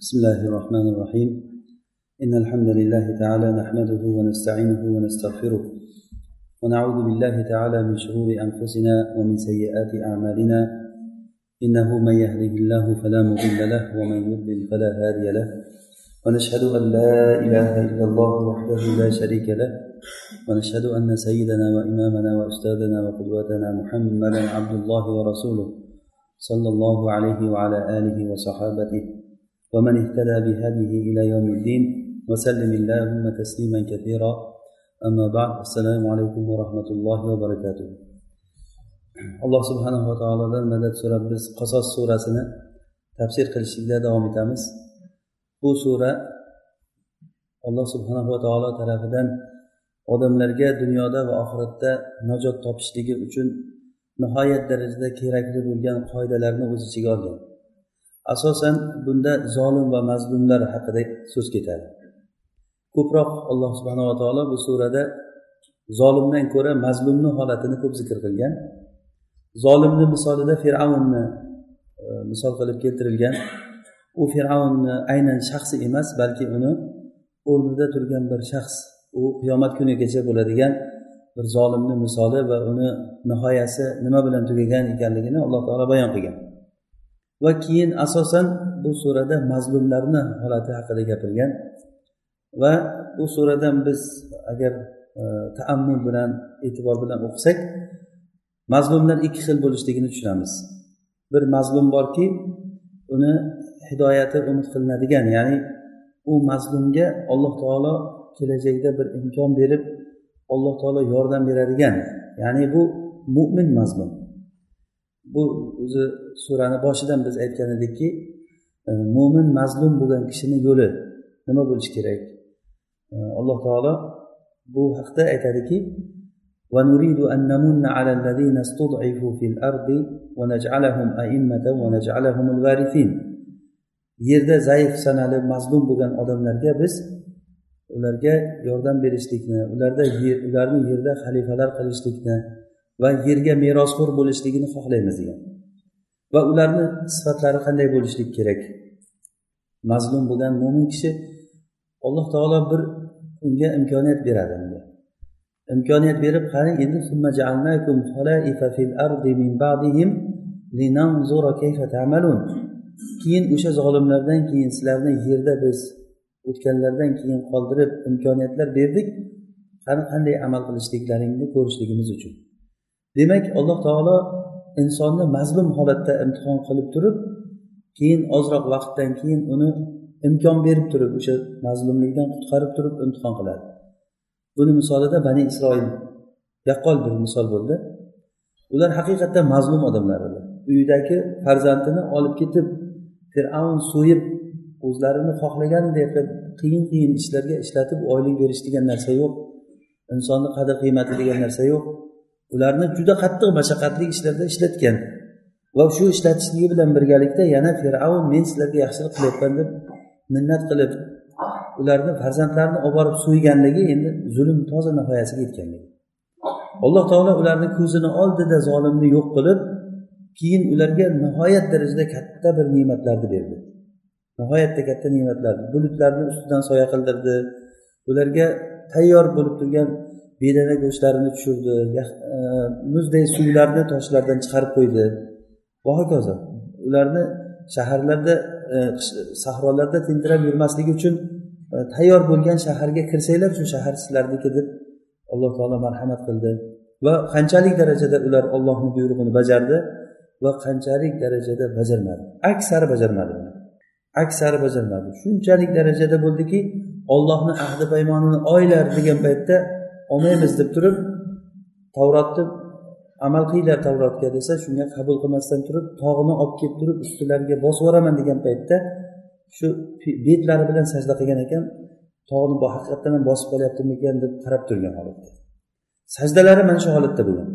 بسم الله الرحمن الرحيم. إن الحمد لله تعالى نحمده ونستعينه ونستغفره ونعوذ بالله تعالى من شرور أنفسنا ومن سيئات أعمالنا. إنه من يهده الله فلا مضل له ومن يضلل فلا هادي له. ونشهد أن لا إله إلا الله وحده لا شريك له. ونشهد أن سيدنا وإمامنا وأستاذنا وقدوتنا محمدا عبد الله ورسوله صلى الله عليه وعلى آله وصحابته. ومن اهتدى بهديه إلى يوم الدين وسلم اللهم تسليما كثيرا أما بعد السلام عليكم ورحمة الله وبركاته alloh subhanava taolodan madad so'rab biz qasos surasini tafsir qilishlikda davom etamiz bu sura alloh subhanava taolo tarafidan odamlarga dunyoda va oxiratda najot topishligi uchun nihoyat darajada kerakli bo'lgan qoidalarni o'z ichiga olgan asosan bunda zolim va mazlumlar haqida so'z ketadi. Ko'proq alloh subhanava taolo bu surada zolimdan ko'ra mazlumni holatini ko'p zikr qilgan. Zolimni misolida fir'avnni e, misol qilib keltirilgan. U fir'avnni aynan shaxsi emas balki uni o'rnida turgan bir shaxs u qiyomat kunigacha bo'ladigan bir zolimni misoli va uni nihoyasi nima bilan tugagan ekanligini alloh taolo bayon qilgan. Va keyin asosan bu surada mazlumlarni holati haqida gapirgan va bu suradan biz agar e, taammul bilan e'tibor bilan o'qisak mazlumlar ikki xil bo'lishligini tushunamiz. Bir mazlum borki uni hidoyati umid qilinadigan ya'ni u mazlumga alloh taolo kelajakda bir imkon berib alloh taolo yordam beradigan ya'ni bu mo'min mazlum. bu o'zi surani boshidan biz aytgan edikki e, mo'min mazlum bo'lgan kishini yo'li nima bo'lishi kerak e, alloh taolo bu haqda aytadiki ونريد أن نمن على الذين استضعفوا في الأرض ونجعلهم أئمة ونجعلهم الوارثين yerda zaif sanalib mazlum bo'lgan odamlarga biz ularga yordam berishlikni ularda yer ularni yerda xalifalar qilishlikni va yerga merosxo'r bo'lishligini xohlaymiz degan. Va ularni sifatlari qanday bo'lishligi kerak? Mazlum bo'lgan mo'min kishi alloh taolo bir unga imkoniyat beradi unga. Imkoniyat berib qarang endi keyin o'sha zolimlardan keyin sizlarni yerda biz o'tganlardan keyin qoldirib imkoniyatlar berdik. Qani qanday amal qilishliklaringni ko'rishligimiz uchun. Demak alloh taolo insonni mazlum holatda imtihon qilib turib keyin ozroq vaqtdan keyin uni imkon berib turib o'sha mazlumlikdan qutqarib turib imtihon qiladi. Buni misolida bani isroil yaqqol bir misol bo'ldi. Ular haqiqatdan mazlum odamlar edi. Uyidagi farzandini olib ketib fir'avn so'yib o'zlarini xohlaganday qilib qiyin qiyin ishlarga ishlatib oylik berish degan narsa yo'q. Insonni qadr qiymati degan narsa yo'q. Ularni juda qattiq mashaqqatli ishlarda ishlatgan va shu ishlatishligi bilan birgalikda yana fir'avn men sizlarga yaxshilik qilyapman deb minnat qilib ularni farzandlarini olib borib so'yganligi endi zulm toza nihoyasiga yetganligi alloh taolo ularni ko'zini oldida zolimni yo'q qilib keyin ularga nihoyat darajada katta bir ne'matlarni berdi. Nihoyatda katta ne'matlarni bulutlarni ustidan soya qildirdi. Ularga tayyor bo'lib turgan bedana go'shtlarini tushirdi e, muzday suvlarni toshlardan chiqarib qo'ydi. Va hokazo ularni shaharlarda e, sahrolarda tentirab yurmasligi uchun e, tayyor bo'lgan shaharga kirsanglar shu shahar sizlarniki deb alloh taolo marhamat qildi. Va qanchalik darajada ular ollohni buyrug'ini bajardi va qanchalik darajada bajarmadi. Aksari bajarmadi aksari bajarmadi. Shunchalik darajada bo'ldiki ollohni ahdi paymonini oylar degan paytda olmaymiz deb turib tavrotni amal qilinglar tavrotga desa shunga qabul qilmasdan turib tog'ni olib kelib turib ustilariga bosib yuboraman degan paytda shu betlari bilan sajda qilgan ekan tog'ni haqiqatdan ham bosib qolyaptimikan deb qarab turgan holatda. Sajdalari mana shu holatda bo'lgan.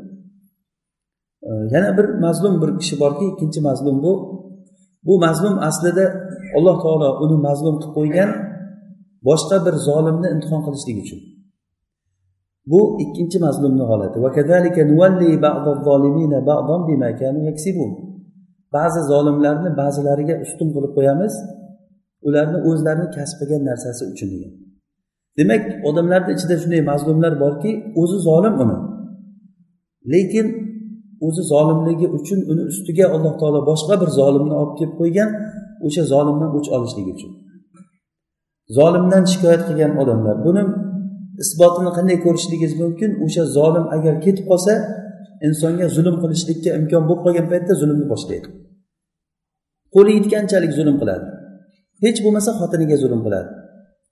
Yana bir mazlum bir kishi borki ikkinchi mazlum bu. Bu mazlum aslida alloh taolo uni mazlum qilib qo'ygan boshqa bir zolimni imtihon qilishlik uchun. Bu ikkinchi mazlumni holati. Ba'zi zolimlarni ba'zilariga ustun qilib qo'yamiz. Ularni o'zlarini kasb qilgan narsasi uchun degan. Demak odamlarni ichida shunday mazlumlar borki o'zi zolim uni. Lekin o'zi zolimligi uchun uni ustiga alloh taolo boshqa bir zolimni olib kelib qo'ygan o'sha zolimdan o'ch olishligi uchun. Zolimdan shikoyat qilgan odamlar. Buni isbotini qanday ko'rishligingiz mumkin? O'sha zolim agar ketib qolsa insonga zulm qilishlikka imkon bo'lib qolgan paytda zulmni boshlaydi. Qo'li yetganchalik zulm qiladi. Hech bo'lmasa xotiniga zulm qiladi.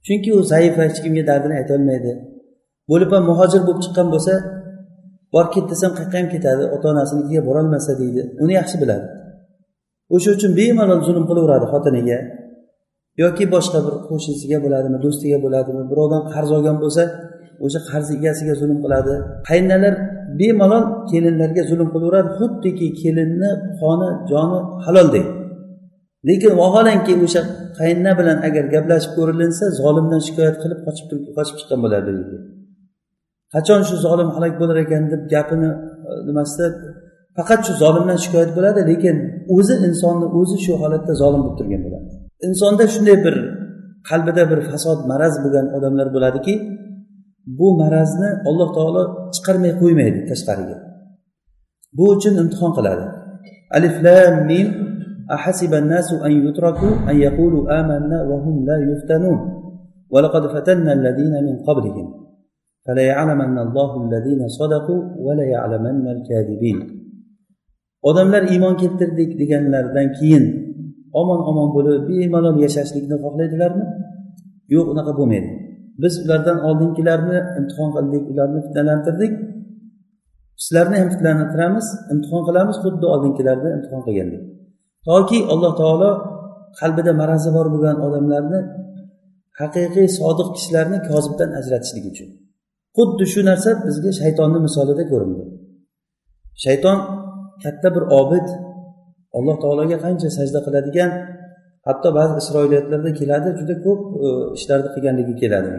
Chunki u zaif hech kimga dardini aytolmaydi bo'lib ham muhojir bo'lib chiqqan bo'lsa bor ket desam qayerqa ham ketadi ota onasinikiga borolmasa deydi. Uni yaxshi biladi. O'sha uchun bemalol zulm qilaveradi xotiniga. Yoki boshqa bir qo'shnisiga bo'ladimi do'stiga bo'ladimi birovdan qarz olgan bo'lsa o'sha qarz egasiga zulm qiladi. Qaynalar bemalol kelinlarga zulm qilaveradi xuddiki kelinni qoni joni haloldek lekin vaholanki o'sha qaynona bilan agar gaplashib ko'rilinsa zolimdan shikoyat qilib qochib qochib chiqqan bo'ladi qachon shu zolim halok bo'lar ekan deb gapini e, nimasida faqat shu zolimdan shikoyat bo'ladi lekin o'zi insonni o'zi shu holatda zolim bo'lib turgan bo'ladi. insonda shunday bir qalbida bir fasod maraz bo'lgan odamlar bo'ladiki bu marazni alloh taolo chiqarmay qo'ymaydi tashqariga bu uchun imtihon qiladi alif lam mim أحسب الناس أن يتركوا أن يقولوا آمنا وهم لا يفتنون ولقد فتنا الذين من قبلهم فليعلمن الله الذين صدقوا وليعلمن الكاذبين odamlar iymon keltirdik deganlaridan keyin omon omon bo'lib bemalol yashashlikni xohlaydilarmi? Yo'q unaqa bo'lmaydi. Biz ulardan oldingilarni imtihon qildik ularni fitnalantirdik. Sizlarni ham fitnalantiramiz imtihon qilamiz xuddi oldingilarni imtihon qilgandek toki alloh taolo qalbida marazi bor bo'lgan odamlarni haqiqiy sodiq kishilarni kozibdan ajratishlik uchun. Xuddi shu narsa bizga shaytonni misolida ko'rindi. Shayton katta bir obid alloh taologa qancha sajda qiladigan hatto ba'zi isroiliyatlarda keladi juda ko'p e, ishlarni qilganligi keladi.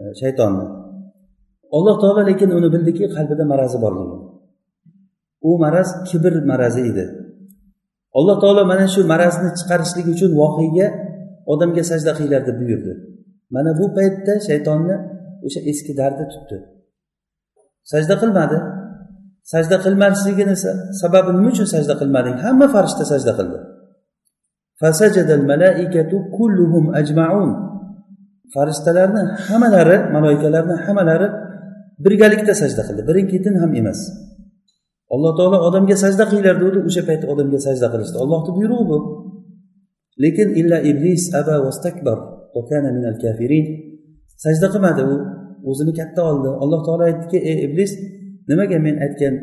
E, shaytonni alloh taolo lekin uni bildiki qalbida marazi borligi u maraz kibr marazi edi. Alloh taolo mana shu marazni chiqarishlik uchun voqega odamga sajda qilinglar deb buyurdi. Mana bu paytda shaytonni o'sha eski dardi tutdi. Sajda qilmadi. Sajda qilmasligini sababi nima uchun sajda qilmading? Hamma farishta sajda qildi. Farishtalarni hammalari maloikalarni hammalari birgalikda sajda qildi. Birin ketin ham emas. Alloh taolo odamga sajda qilinglar degdi o'sha paytda odamga sajda qilishdi. Ollohni buyrug'i bu. Lekin illa iblis aba vastakbar kafirin. Sajda qilmadi u o'zini katta oldi. Alloh taolo aytdiki ey iblis nimaga men aytgan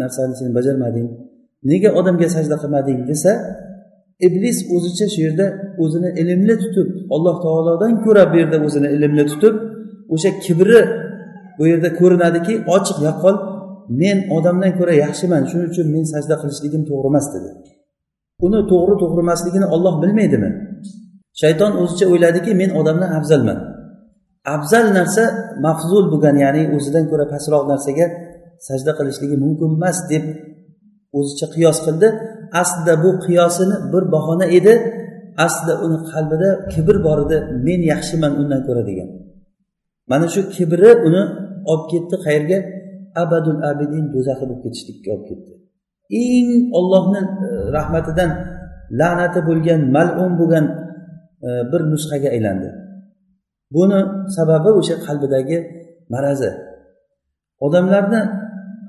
narsani sen bajarmading? Nega odamga sajda qilmading desa iblis o'zicha shu yerda o'zini ilmli tutib alloh taolodan ko'ra bu yerda o'zini ilmli tutib o'sha kibri bu yerda ko'rinadiki ochiq yaqqol men odamdan ko'ra yaxshiman shuning uchun men sajda qilishligim to'g'ri emas dedi. Uni to'g'ri to'g'ri emasligini olloh bilmaydimi? Shayton o'zicha o'yladiki men odamdan afzalman. Afzal narsa mafzul bo'lgan ya'ni o'zidan ko'ra pastroq narsaga sajda qilishligi mumkin emas deb o'zicha qiyos qildi. Aslida bu qiyosini bir bahona edi. Aslida uni qalbida kibr bor edi. Men yaxshiman undan ko'ra degan. Mana shu kibri uni olib ketdi qayerga? Abadul abidin do'zaxi bo'lib ketishlikka olib ketdi. Eng ollohni e, rahmatidan la'nati bo'lgan mal'un bo'lgan e, bir nusxaga aylandi. Buni sababi o'sha qalbidagi marazi odamlarni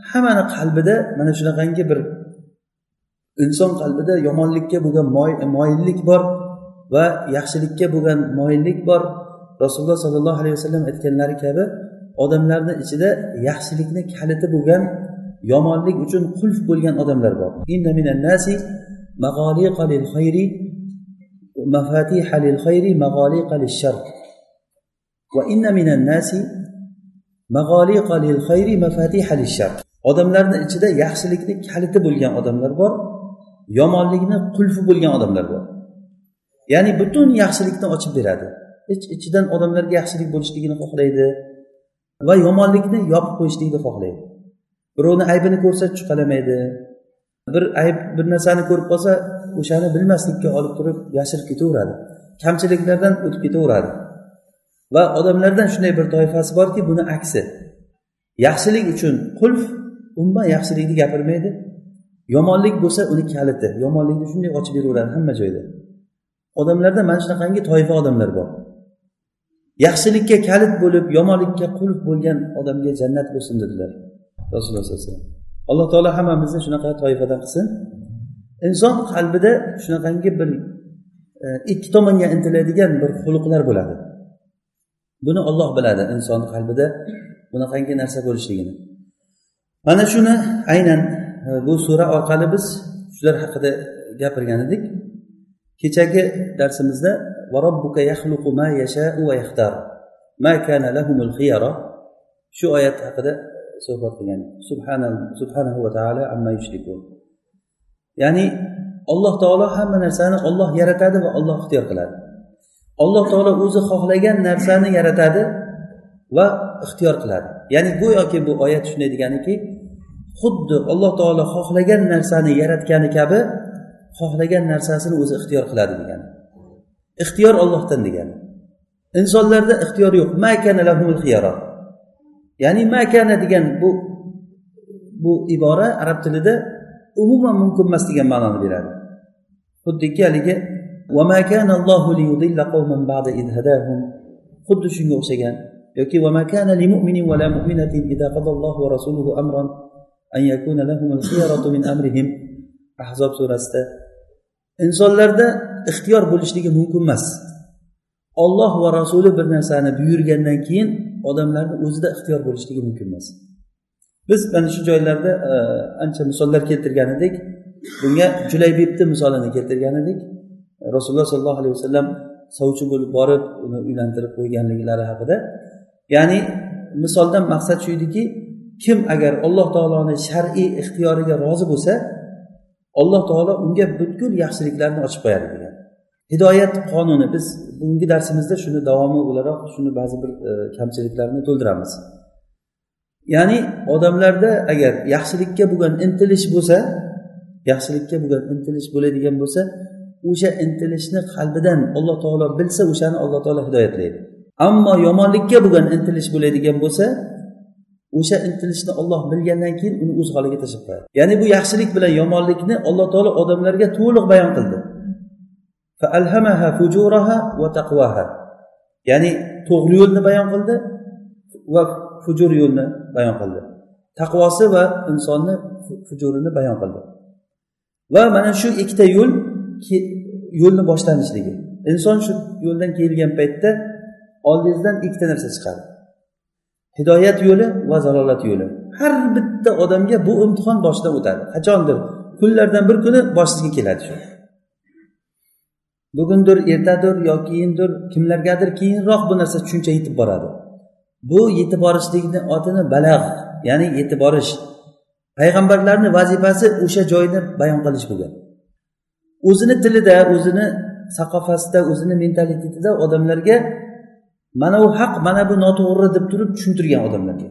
hammani qalbida mana shunaqangi bir inson qalbida yomonlikka bo'lgan moyillik bor va yaxshilikka bo'lgan moyillik bor. Rasululloh sollallohu alayhi vasallam aytganlari kabi odamlarni ichida yaxshilikni kaliti bo'lgan yomonlik uchun qulf bo'lgan odamlar bor. Odamlarni ichida yaxshilikni kaliti bo'lgan odamlar bor yomonlikni qulfi bo'lgan odamlar bor. Ya'ni butun yaxshilikni ochib beradi. Ich ichidan odamlarga yaxshilik bo'lishligini xohlaydi va yomonlikni yopib qo'yishlikni xohlaydi. Birovni aybini ko'rsa chuqalamaydi. Bir ayb bir narsani ko'rib qolsa o'shani bilmaslikka olib turib yashirib ketaveradi. Kamchiliklardan o'tib ketaveradi. Va odamlardan shunday bir toifasi borki buni aksi. Yaxshilik uchun qulf umuman yaxshilikni gapirmaydi. Yomonlik bo'lsa uni kaliti. Yomonlikni shunday ochib beraveradi hamma joyda. Odamlarda mana shunaqangi toifa odamlar bor. Yaxshilikka kalit bo'lib yomonlikka qulf bo'lgan odamga jannat bo'lsin dedilar rasululloh sallallohu alayhi vasallam. Alloh taolo hammamizni shunaqa toifadan qilsin. Inson qalbida shunaqangi bir e, ikki tomonga intiladigan bir xulqlar bo'ladi. Buni olloh biladi inson qalbida bunaqangi narsa bo'lishligini. Mana shuni aynan e, bu sura orqali biz shular haqida gapirgan edik. Kechagi darsimizda shu oyat haqida e, suhbat qilgan. Subhanahu va taala amma yushrikun. Ya'ni alloh taolo hamma narsani olloh yaratadi va olloh ixtiyor qiladi. Alloh taolo o'zi xohlagan narsani yaratadi va ixtiyor qiladi. Ya'ni go'yoki bu oyat shunday deganiki xuddi alloh taolo xohlagan narsani yaratgani kabi xohlagan narsasini o'zi ixtiyor qiladi degani. Ixtiyor ollohdan degani. Insonlarda ixtiyor yo'q. Ya'ni makana degan bu bu ibora arab tilida umuman mumkin emas degan ma'noni beradi. Xuddiki haligi xuddi shunga o'xshagan yoki ahzob surasida insonlarda ixtiyor bo'lishligi mumkin emas. Olloh va rasuli bir narsani buyurgandan keyin odamlarni o'zida ixtiyor bo'lishligi mumkin emas. Biz mana shu joylarda e, ancha misollar keltirgan edik. Bunga julaybibni misolini keltirgan edik. Rasululloh sollallohu alayhi vasallam sovchi bo'lib borib uni uylantirib qo'yganliklari haqida. Ya'ni misoldan maqsad shu ediki kim agar alloh taoloni shar'iy ixtiyoriga rozi bo'lsa alloh taolo unga butkul yaxshiliklarni ochib qo'yadi degan. Hidoyat qonuni biz bugungi darsimizda shuni davomi o'laroq shuni ba'zi bir e, kamchiliklarini to'ldiramiz. Ya'ni odamlarda agar yaxshilikka bo'lgan intilish bo'lsa yaxshilikka bo'lgan intilish bo'ladigan bo'lsa o'sha intilishni qalbidan alloh taolo bilsa o'shani alloh taolo hidoyatlaydi. Ammo yomonlikka bo'lgan intilish bo'ladigan bo'lsa o'sha intilishni olloh bilgandan keyin uni o'z holiga tashlab qo'yadi. Ya'ni bu yaxshilik bilan yomonlikni alloh taolo odamlarga to'liq bayon qildi. Ya'ni to'g'ri yo'lni bayon qildi va fujur yo'lni bayon qildi. Taqvosi va insonni fujurini bayon qildi. Va mana shu ikkita yo'l yo'lni boshlanishligi. Inson shu yo'ldan kelgan paytda oldingizdan ikkita narsa chiqadi. Hidoyat yo'li va zalolat yo'li. Har bitta odamga bu imtihon boshidan o'tadi. Qachondir? Kunlardan bir kuni boshingizga keladi shu. Bugundir ertadir yo keyindir kimlargadir keyinroq bu narsa tushuncha yetib boradi. Bu yetib borishlikni otini balagʼ ya'ni yetib borish. Payg'ambarlarni vazifasi o'sha joyni bayon qilish bo'lgan. O'zini tilida o'zini saqofasida o'zini mentalitetida odamlarga mana bu haq mana bu noto'g'ri deb turib tushuntirgan odamlarga.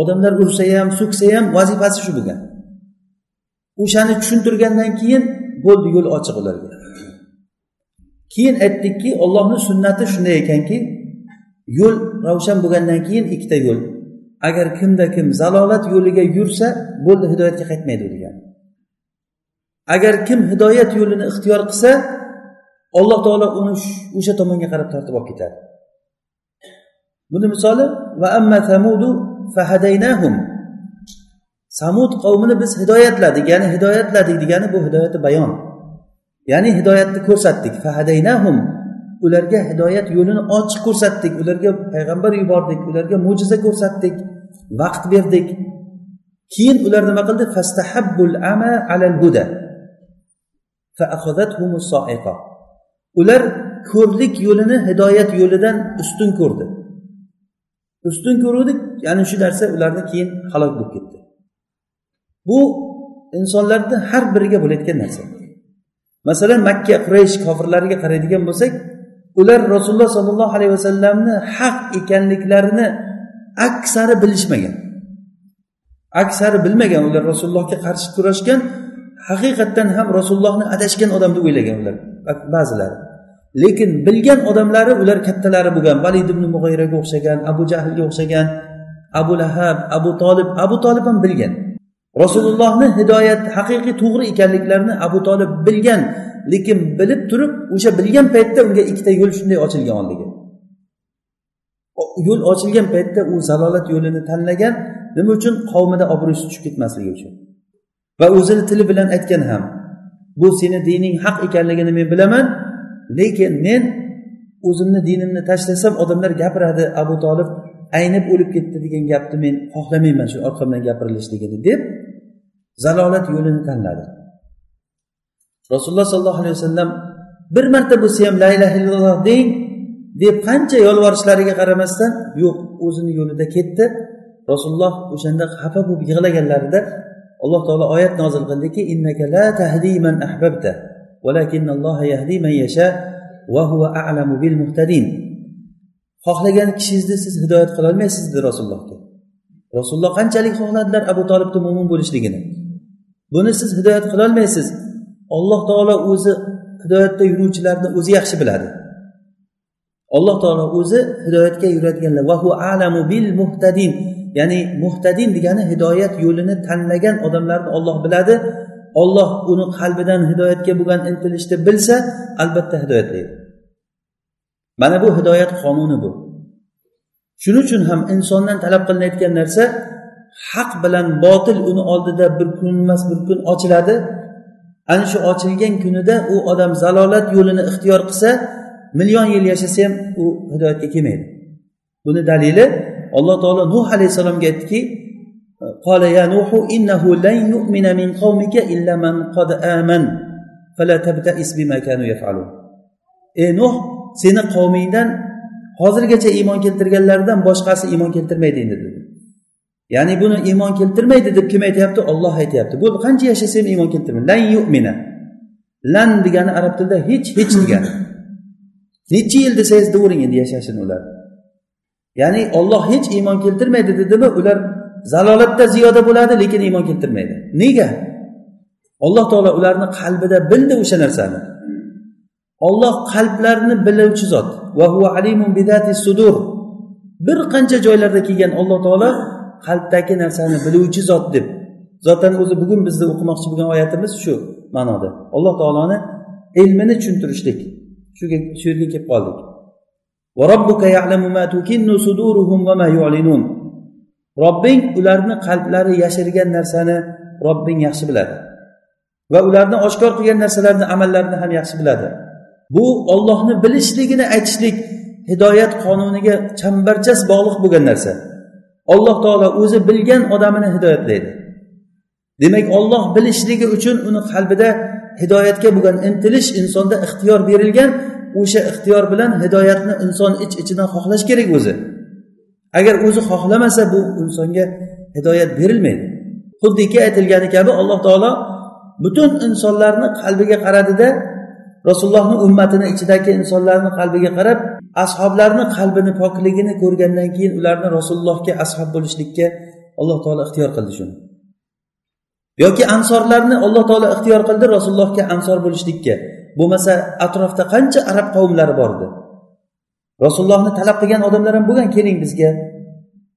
Odamlar ursa ham so'ksa ham vazifasi shu bo'lgan. O'shani tushuntirgandan keyin bo'ldi yo'l ochiq ularga. Keyin aytdikki ollohni sunnati shunday ekanki yo'l ravshan bo'lgandan keyin ikkita yo'l. Agar kimda kim zalolat yo'liga yursa bo'ldi hidoyatga qaytmaydi degan. Agar kim hidoyat yo'lini ixtiyor qilsa alloh taolo uni o'sha tomonga qarab tortib olib ketadi. Buni misoli va amma samudu fahadaynahum samud qavmini biz hidoyatladik ya'ni hidoyatladik degani bu hidoyati bayon. Ya'ni hidoyatni ko'rsatdik. Fahadaynahum ularga hidoyat yo'lini ochiq ko'rsatdik ularga payg'ambar yubordik ularga mo'jiza ko'rsatdik vaqt berdik. Keyin ular nima qildi? Fastahabbul ama alal huda. Ular ko'rlik yo'lini hidoyat yo'lidan ustun ko'rdi. Ustun ko'ruvdik ya'ni shu narsa ularni keyin halok bo'lib ketdi. Bu insonlarni har biriga bo'layotgan narsa. Masalan makka quraysh kofirlariga qaraydigan bo'lsak ular rasululloh sollallohu alayhi vasallamni haq ekanliklarini aksari bilishmagan. Aksari bilmagan ular rasulullohga qarshi kurashgan haqiqatdan ham rasulullohni adashgan odam deb o'ylagan ular. Ba'zilari. Lekin bilgan odamlari ular kattalari bo'lgan. Valid ibn mug'ayraga o'xshagan abu jahlga o'xshagan abu lahab abu tolib abu tolib ham bilgan. Rasulullohni hidoyat haqiqiy to'g'ri ekanliklarini abu tolib bilgan. Lekin bilib turib o'sha bilgan paytda unga ikkita yo'l shunday ochilgan oldiga. Yo'l ochilgan paytda u zalolat yo'lini tanlagan. Nima uchun? Qavmida obro'si tushib ketmasligi uchun. Va o'zini tili bilan aytgan ham bu seni dining haq ekanligini men bilaman lekin men o'zimni dinimni tashlasam odamlar gapiradi abu tolib aynib o'lib ketdi degan gapni men xohlamayman shu orqamdan gapirilishligini deb zalolat yo'lini tanladi. Rasululloh sollallohu alayhi vasallam bir marta bo'lsa ham la illaha illalloh deng deb qancha yolvorishlariga qaramasdan yo'q o'zini yo'lida ketdi. Rasululloh o'shanda xafa bo'lib yig'laganlarida alloh taolo oyat nozil qildiki innaka la tahdi man ahbabta yahdi man yasha va huwa a'lamu bil muhtadin. Xohlagan kishingizni siz hidoyat qilolmaysiz dedi rasulullohga. Rasululloh qanchalik xohladilar abu tolibni mo'min bo'lishligini? Buni siz hidoyat qilolmaysiz alloh taolo o'zi hidoyatda yuruvchilarni o'zi yaxshi biladi. Alloh taolo o'zi hidoyatga yuradiganlar alamu bil muhtadin. Ya'ni muhtadin degani hidoyat yo'lini tanlagan odamlarni olloh biladi. Olloh uni qalbidan hidoyatga bo'lgan intilishni bilsa albatta hidoyatlaydi. Mana bu hidoyat qonuni bu. Shuning uchun ham insondan talab qilinayotgan narsa haq bilan botil uni oldida bir kun emas bir kun ochiladi. Ana shu ochilgan kunida u odam zalolat yo'lini ixtiyor qilsa million yil yashasa ham u hidoyatga kelmaydi. Buni dalili alloh taolo nuh alayhissalomga aytdiki قال يا نوح إنه لن يؤمن من قومك إلا من قد آمن فلا تبتئس بما كانوا يفعلون ey nuh seni qavmingdan hozirgacha iymon keltirganlardan boshqasi iymon keltirmaydi endi dedi ya'ni buni iymon keltirmaydi deb kim aytyapti olloh aytyapti bu qancha yashasa ham iymon keltirmaydi lan yu'mina lan degani arab tilida hech hech degani necha yil desangiz deyavering endi yashashin ular Ya'ni olloh hech iymon keltirmaydi dedimi ular zalolatda ziyoda bo'ladi lekin iymon keltirmaydi. Nega? Alloh taolo ularni qalbida bildi o'sha narsani. Olloh qalblarni biluvchi zot. Sudur. Bir qancha joylarda kelgan alloh taolo qalbdagi narsani biluvchi zot deb. Zotan o'zi bugun bizni o'qimoqchi bo'lgan oyatimiz shu ma'noda. Alloh taoloni ilmini tushuntirishlik. Shu shu yerga kelib qoldik. Robbing ularni qalblari yashirgan narsani robbing yaxshi biladi. Va ularni oshkor qilgan narsalarni amallarini ham yaxshi biladi. Bu ollohni bilishligini aytishlik hidoyat qonuniga chambarchas bog'liq bo'lgan narsa. Alloh taolo o'zi bilgan odamini hidoyatlaydi. Demak olloh bilishligi uchun uni qalbida hidoyatga bo'lgan intilish insonda ixtiyor berilgan o'sha ixtiyor bilan hidoyatni inson ich iç ichidan xohlash kerak o'zi. Agar o'zi xohlamasa bu insonga hidoyat berilmaydi. Xuddiki aytilgani kabi alloh taolo butun insonlarni qalbiga qaradida rasulullohni ummatini ichidagi insonlarni qalbiga qarab ashoblarni qalbini pokligini ko'rgandan keyin ularni rasulullohga ashob bo'lishlikka alloh taolo ixtiyor qildi shuni. Yoki ansorlarni alloh taolo ixtiyor qildi rasulullohga ansor bo'lishlikka. Bo'lmasa atrofda qancha arab qavmlari bor edi? Rasulullohni talab qilgan odamlar ham bo'lgan keling bizga.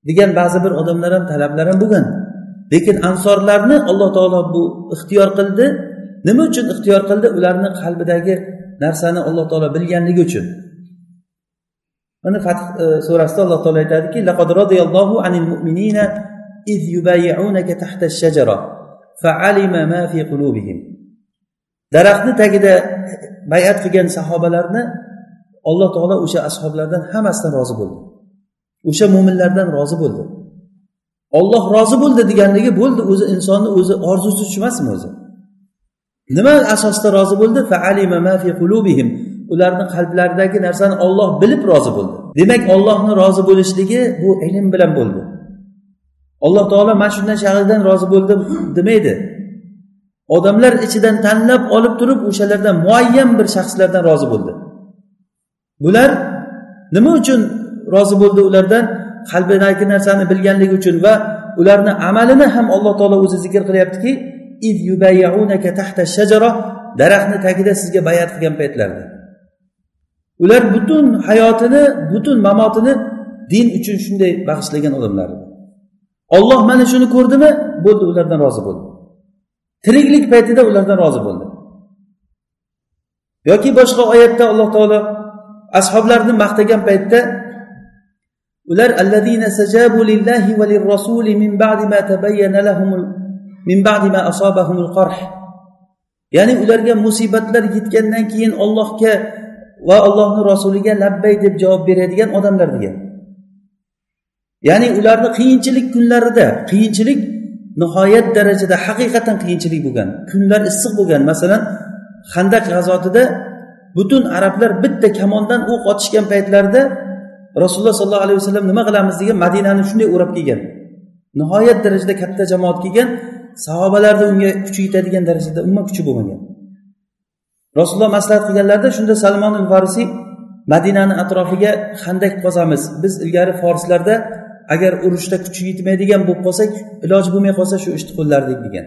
Degan ba'zi bir odamlar ham talablar ham bo'lgan. Lekin ansorlarni alloh taolo bu ixtiyor qildi. Nima uchun ixtiyor qildi? Ularni qalbidagi narsani alloh taolo bilganligi uchun. Mana fath e, surasida alloh taolo aytadiki laqad roziyallohu anil mu'minina iz yubayyi'unaka tahta ash-shajara fa'alima ma fi qulubihim. Daraxtni tagida bayat qilgan sahobalarni alloh taolo o'sha ashoblardan hammasidan rozi bo'ldi. O'sha mo'minlardan rozi bo'ldi. Olloh rozi bo'ldi deganligi bo'ldi o'zi insonni o'zi orzusi shu emasmi o'zi. Nima asosida rozi bo'ldi? Ularni qalblaridagi narsani olloh bilib rozi bo'ldi. Demak ollohni rozi bo'lishligi bu ilm bilan bo'ldi. Alloh taolo mana shundan shaxsdan rozi bo'ldim demaydi. Odamlar ichidan tanlab olib turib o'shalardan muayyan bir shaxslardan rozi bo'ldi. Bular nima uchun rozi bo'ldi ulardan? Qalbidagi narsani bilganligi uchun va ularni amalini ham alloh taolo o'zi zikr qilyaptiki daraxtni tagida sizga bayat qilgan paytlarida ular butun hayotini butun mamotini din uchun shunday bag'ishlagan odamlar olloh mana shuni ko'rdimi? Bo'ldi ulardan rozi bo'ldi. Tiriklik paytida ulardan rozi bo'ldi. Yoki boshqa oyatda alloh taolo ashoblarni maqtagan paytda ular allazina sajabu lillahi va lirrasuli min ba'di ma tabayyana lahum min ba'di ma asabahumul qarh. Ya'ni ularga musibatlar yetgandan keyin ollohga va allohni rasuliga labbay deb javob beradigan odamlar degan. Ya'ni ularni qiyinchilik kunlarida qiyinchilik nihoyat darajada haqiqatdan qiyinchilik bo'lgan kunlar issiq bo'lgan. Masalan handaq g'azotida butun arablar bitta kamondan o'q otishgan paytlarida rasululloh sollallohu alayhi vasallam nima qilamiz degan madinani shunday o'rab kelgan. Nihoyat darajada katta jamoat kelgan sahobalarni unga kuchi yetadigan darajada umuman kuchi bo'lmagan. Rasululloh maslahat qilganlarida shunda salmon farisiy madinani atrofiga handak qozamiz. Biz ilgari forslarda agar urushda kuchi yetmaydigan bo'lib qolsak iloji bo'lmay qolsa shu ishni qo'llardik degan.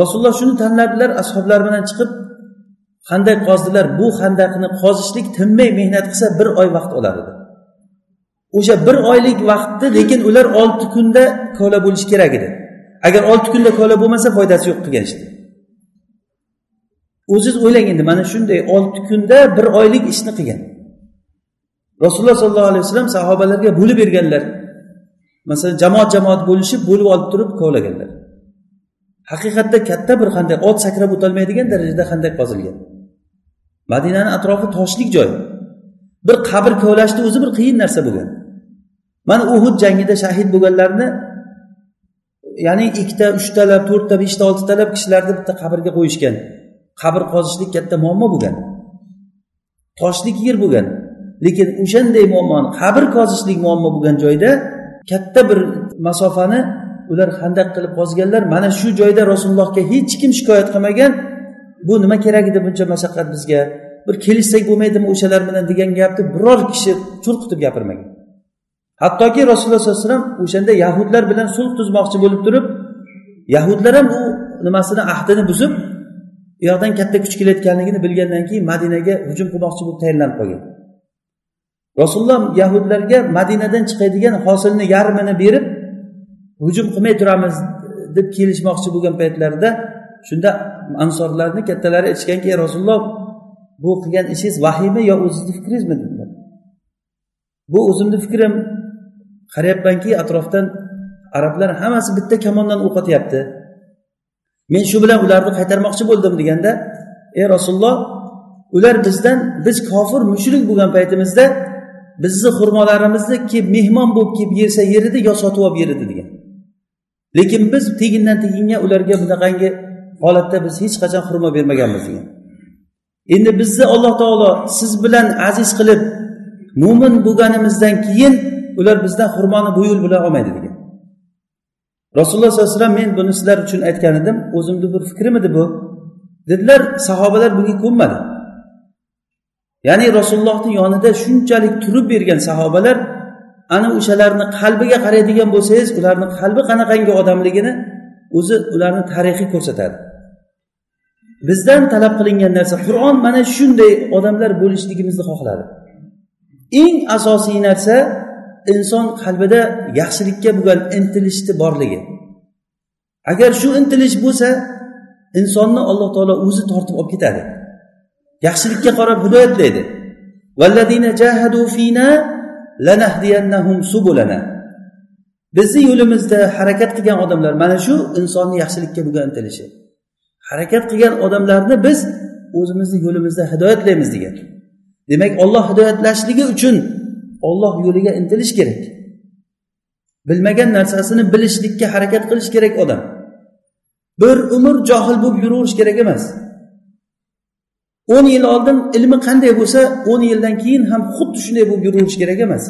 Rasululloh shuni tanladilar ashoblar bilan chiqib handak qozdilar bu xandaqni qozishlik tinmay mehnat qilsa bir oy vaqt olar edi. O'sha bir oylik vaqtni lekin ular olti kunda kola bo'lishi kerak edi. Agar olti kunda kola bo'lmasa foydasi yo'q qilgan ishni o'ziz o'ylang endi mana shunday olti kunda bir oylik ishni qilgan. Rasululloh sollallohu alayhi vasallam sahobalarga bo'lib berganlar. Masalan jamoat jamoat bo'lishib bo'lib olib turib kovlaganlar. Haqiqatda katta bir qanday ot sakrab o'tolmaydigan darajada qanday qozilgan? Madinani atrofi toshlik joy. Bir qabr kovlashni o'zi bir qiyin narsa bo'lgan. Mana uhud jangida shahid bo'lganlarni ya'ni ikkita uchtalab to'rtta beshta oltitalab kishilarni bitta qabrga qo'yishgan. Qabr qozishlik katta muammo bo'lgan. Toshlik yer bo'lgan. Lekin o'shanday muammoni qabr qozishlik muammo bo'lgan joyda katta bir masofani ular handaq qilib qozganlar mana shu joyda rasulullohga hech kim shikoyat qilmagan bu nima kerak edi buncha mashaqqat bizga? Bir kelishsak bo'lmaydimi o'shalar bilan degan gapni biror kishi churqitib gapirmagan. Hattoki rasululloh sollallohu alayhi vasallam o'shanda yahudlar bilan sulh tuzmoqchi bo'lib turib yahudlar ham u nimasini ahdini buzib u yoqdan katta kuch kelayotganligini bilgandan keyin madinaga hujum qilmoqchi bo'lib tayyorlanib qolgan. Rasululloh yahudlarga madinadan chiqadigan hosilni yarmini berib hujum qilmay turamiz deb kelishmoqchi bo'lgan paytlarida shunda ansorlarni kattalari aytishganki ey rasululloh bu qilgan ishingiz vahiymi yo o'zizni fikringizmi? dedilar. Bu o'zimni fikrim. Qarayapmanki atrofdan arablar hammasi bitta kamondan o'q otyapti men shu bilan ularni qaytarmoqchi bo'ldim deganda ey rasululloh ular bizdan biz kofir mushrik bo'lgan paytimizda bizni xurmolarimizni kelib mehmon bo'lib kelib yersa yeridi yo sotib olib yeridi degan. Lekin biz tegindan teginga ularga bunaqangi holatda biz hech qachon xurmo bermaganmiz degan. Endi bizni alloh taolo siz bilan aziz qilib mo'min bo'lganimizdan keyin ular bizdan xurmoni bu yo'l bilan olmaydi degan. Rasululloh sollallohu alayhi vasallam men buni sizlar uchun aytgan edim o'zimni bir fikrim edi bu. Dedilar sahobalar bunga ko'nmadi. Ya'ni rasulullohni yonida shunchalik turib bergan sahobalar ana o'shalarni qalbiga qaraydigan bo'lsangiz ularni qalbi qanaqangi odamligini o'zi ularni tarixi ko'rsatadi. Bizdan talab qilingan narsa qur'on mana shunday odamlar bo'lishligimizni xohladi. Eng asosiy narsa inson qalbida yaxshilikka bo'lgan intilishni borligi. Agar shu intilish bo'lsa insonni alloh taolo o'zi tortib olib ketadi. Yaxshilikka qarab hidoyatlaydi bizni yo'limizda harakat qilgan odamlar mana shu insonni yaxshilikka bo'lgan intilishi. Harakat qilgan odamlarni biz o'zimizni yo'limizda hidoyatlaymiz degan. Demak olloh hidoyatlashligi uchun olloh yo'liga intilish kerak. Bilmagan narsasini bilishlikka harakat qilish kerak odam. Bir umr johil bo'lib yuraverish kerak emas. O'n yil oldin ilmi qanday bo'lsa o'n yildan keyin ham xuddi shunday bo'lib yurilishi kerak emas.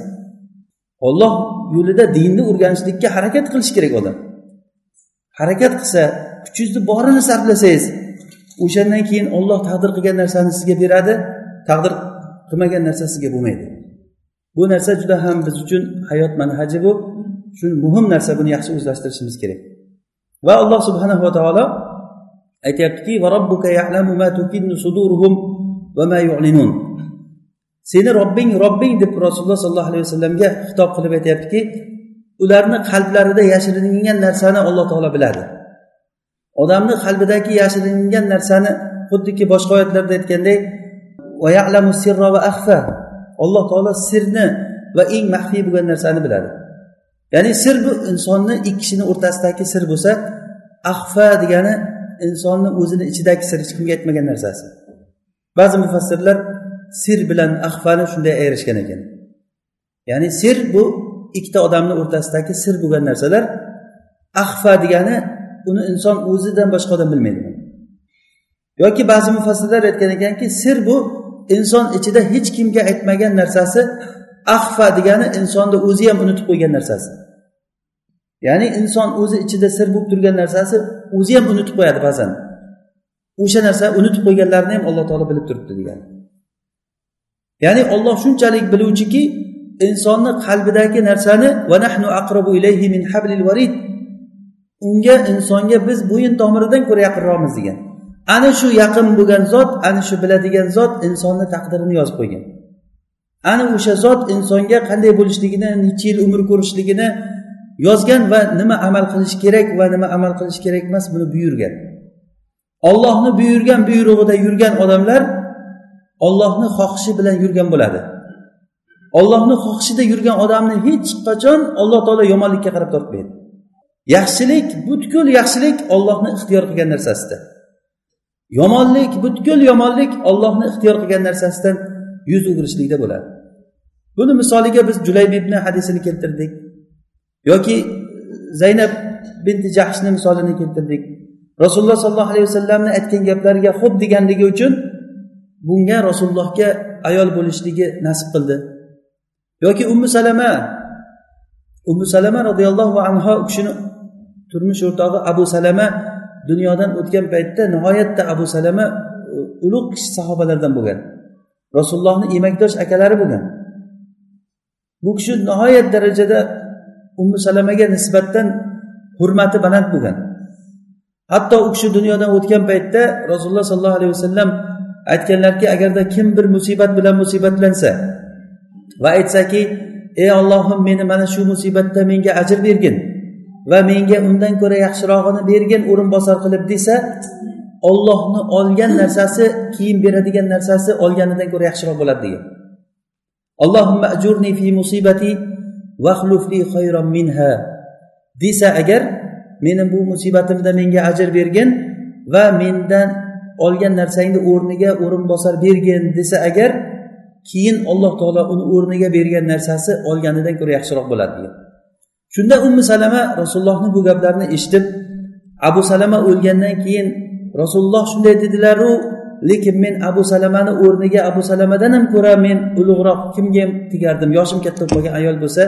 Olloh yo'lida dinni o'rganishlikka harakat qilish kerak odam. Harakat qilsa kuchingizni borini sarflasangiz o'shandan keyin olloh taqdir qilgan narsani sizga beradi taqdir qilmagan narsa sizga bo'lmaydi. Bu narsa juda ham biz uchun hayot manhaji bu shu muhim narsa buni yaxshi o'zlashtirishimiz kerak. Va alloh subhanava taolo aytyaptiki seni robbing robbing deb rasululloh sollallohu alayhi vasallamga xitob qilib aytyaptiki ularni qalblarida yashiringan narsani alloh taolo biladi. Odamni qalbidagi yashiringan narsani xuddiki boshqa oyatlarda aytganday alloh taolo sirni va eng maxfiy bo'lgan narsani biladi. Ya'ni sir bu insonni ikki kishini o'rtasidagi sir bo'lsa ahfa degani insonni o'zini ichidagi sir hech kimga aytmagan narsasi. Ba'zi mufassirlar sir bilan ahfani shunday ayirishgan ekan. Ya'ni sir bu ikkita odamni o'rtasidagi sir bo'lgan narsalar ahfa degani uni inson o'zidan boshqa odam bilmaydi. Yoki ba'zi mufassirlar aytgan ekanki sir bu inson ichida hech kimga aytmagan narsasi ahfa degani insonni o'zi ham unutib qo'ygan narsasi. Ya'ni inson o'zi ichida sir bo'lib turgan narsasi o'zi ham unutib qo'yadi ba'zan. O'sha narsa unutib qo'yganlarini ham alloh taolo bilib turibdi degani ya'ni olloh shunchalik biluvchiki insonni qalbidagi narsani va nahnu aqrabu ilayhi min hablil varid unga insonga biz bo'yin tomiridan ko'ra yaqinroqmiz degan. Ana shu yaqin bo'lgan zot ana shu biladigan zot insonni taqdirini yozib qo'ygan. Ana o'sha zot insonga qanday bo'lishligini necha yil umr ko'rishligini yozgan va nima amal qilish kerak va nima amal qilish kerak emas buni buyurgan. Ollohni buyurgan buyrug'ida yurgan odamlar ollohni xohishi bilan yurgan bo'ladi. Ollohni xohishida yurgan odamni hech qachon alloh taolo yomonlikka qarab tortmaydi. Yaxshilik butkul yaxshilik ollohni ixtiyor qilgan narsasida. Yomonlik butkul yomonlik ollohni ixtiyor qilgan narsasidan yuz o'girishlikda bo'ladi. Buni misoliga biz julayb ibn hadisini keltirdik. Yoki e, zaynab binti jahshni misolini keltirdik. Rasululloh sollallohu alayhi vasallamni aytgan gaplariga xo'p deganligi uchun bunga rasulullohga ayol bo'lishligi nasib qildi. Yoki ummu salama ummu salama roziyallohu anhu u kishini turmush o'rtog'i abu salama dunyodan o'tgan paytda nihoyatda abu salama e, ulug' kishi sahobalardan bo'lgan. Rasulullohni emakdosh akalari bo'lgan. Bu kishi nihoyat darajada ummu salamaga nisbatan hurmati baland bo'lgan. Hatto u kishi dunyodan o'tgan paytda rasululloh sollallohu alayhi vasallam aytganlarki agarda kim bir musibat bilan musibatlansa va aytsaki ey ollohim meni mana shu musibatda menga ajr bergin va menga undan ko'ra yaxshirog'ini bergin o'rinbosar qilib desa ollohni olgan narsasi keyin beradigan narsasi olganidan ko'ra yaxshiroq bo'ladi degan. Allohimma ajurni fi musibati vaxlufli khayron minha. Desa agar meni bu musibatimda menga ajr bergin va mendan olgan narsangni o'rniga o'rinbosar bergin desa agar keyin alloh taolo uni o'rniga bergan narsasi olganidan ko'ra yaxshiroq bo'ladi degan. Shunda ummu salama rasulullohni bu gaplarini eshitib abu salama o'lgandan keyin rasululloh shunday dedilaru lekin men abu salamani o'rniga abu salamadan ham ko'ra men ulug'roq kimga tegardim yoshim katta bo'lgan ayol bo'lsa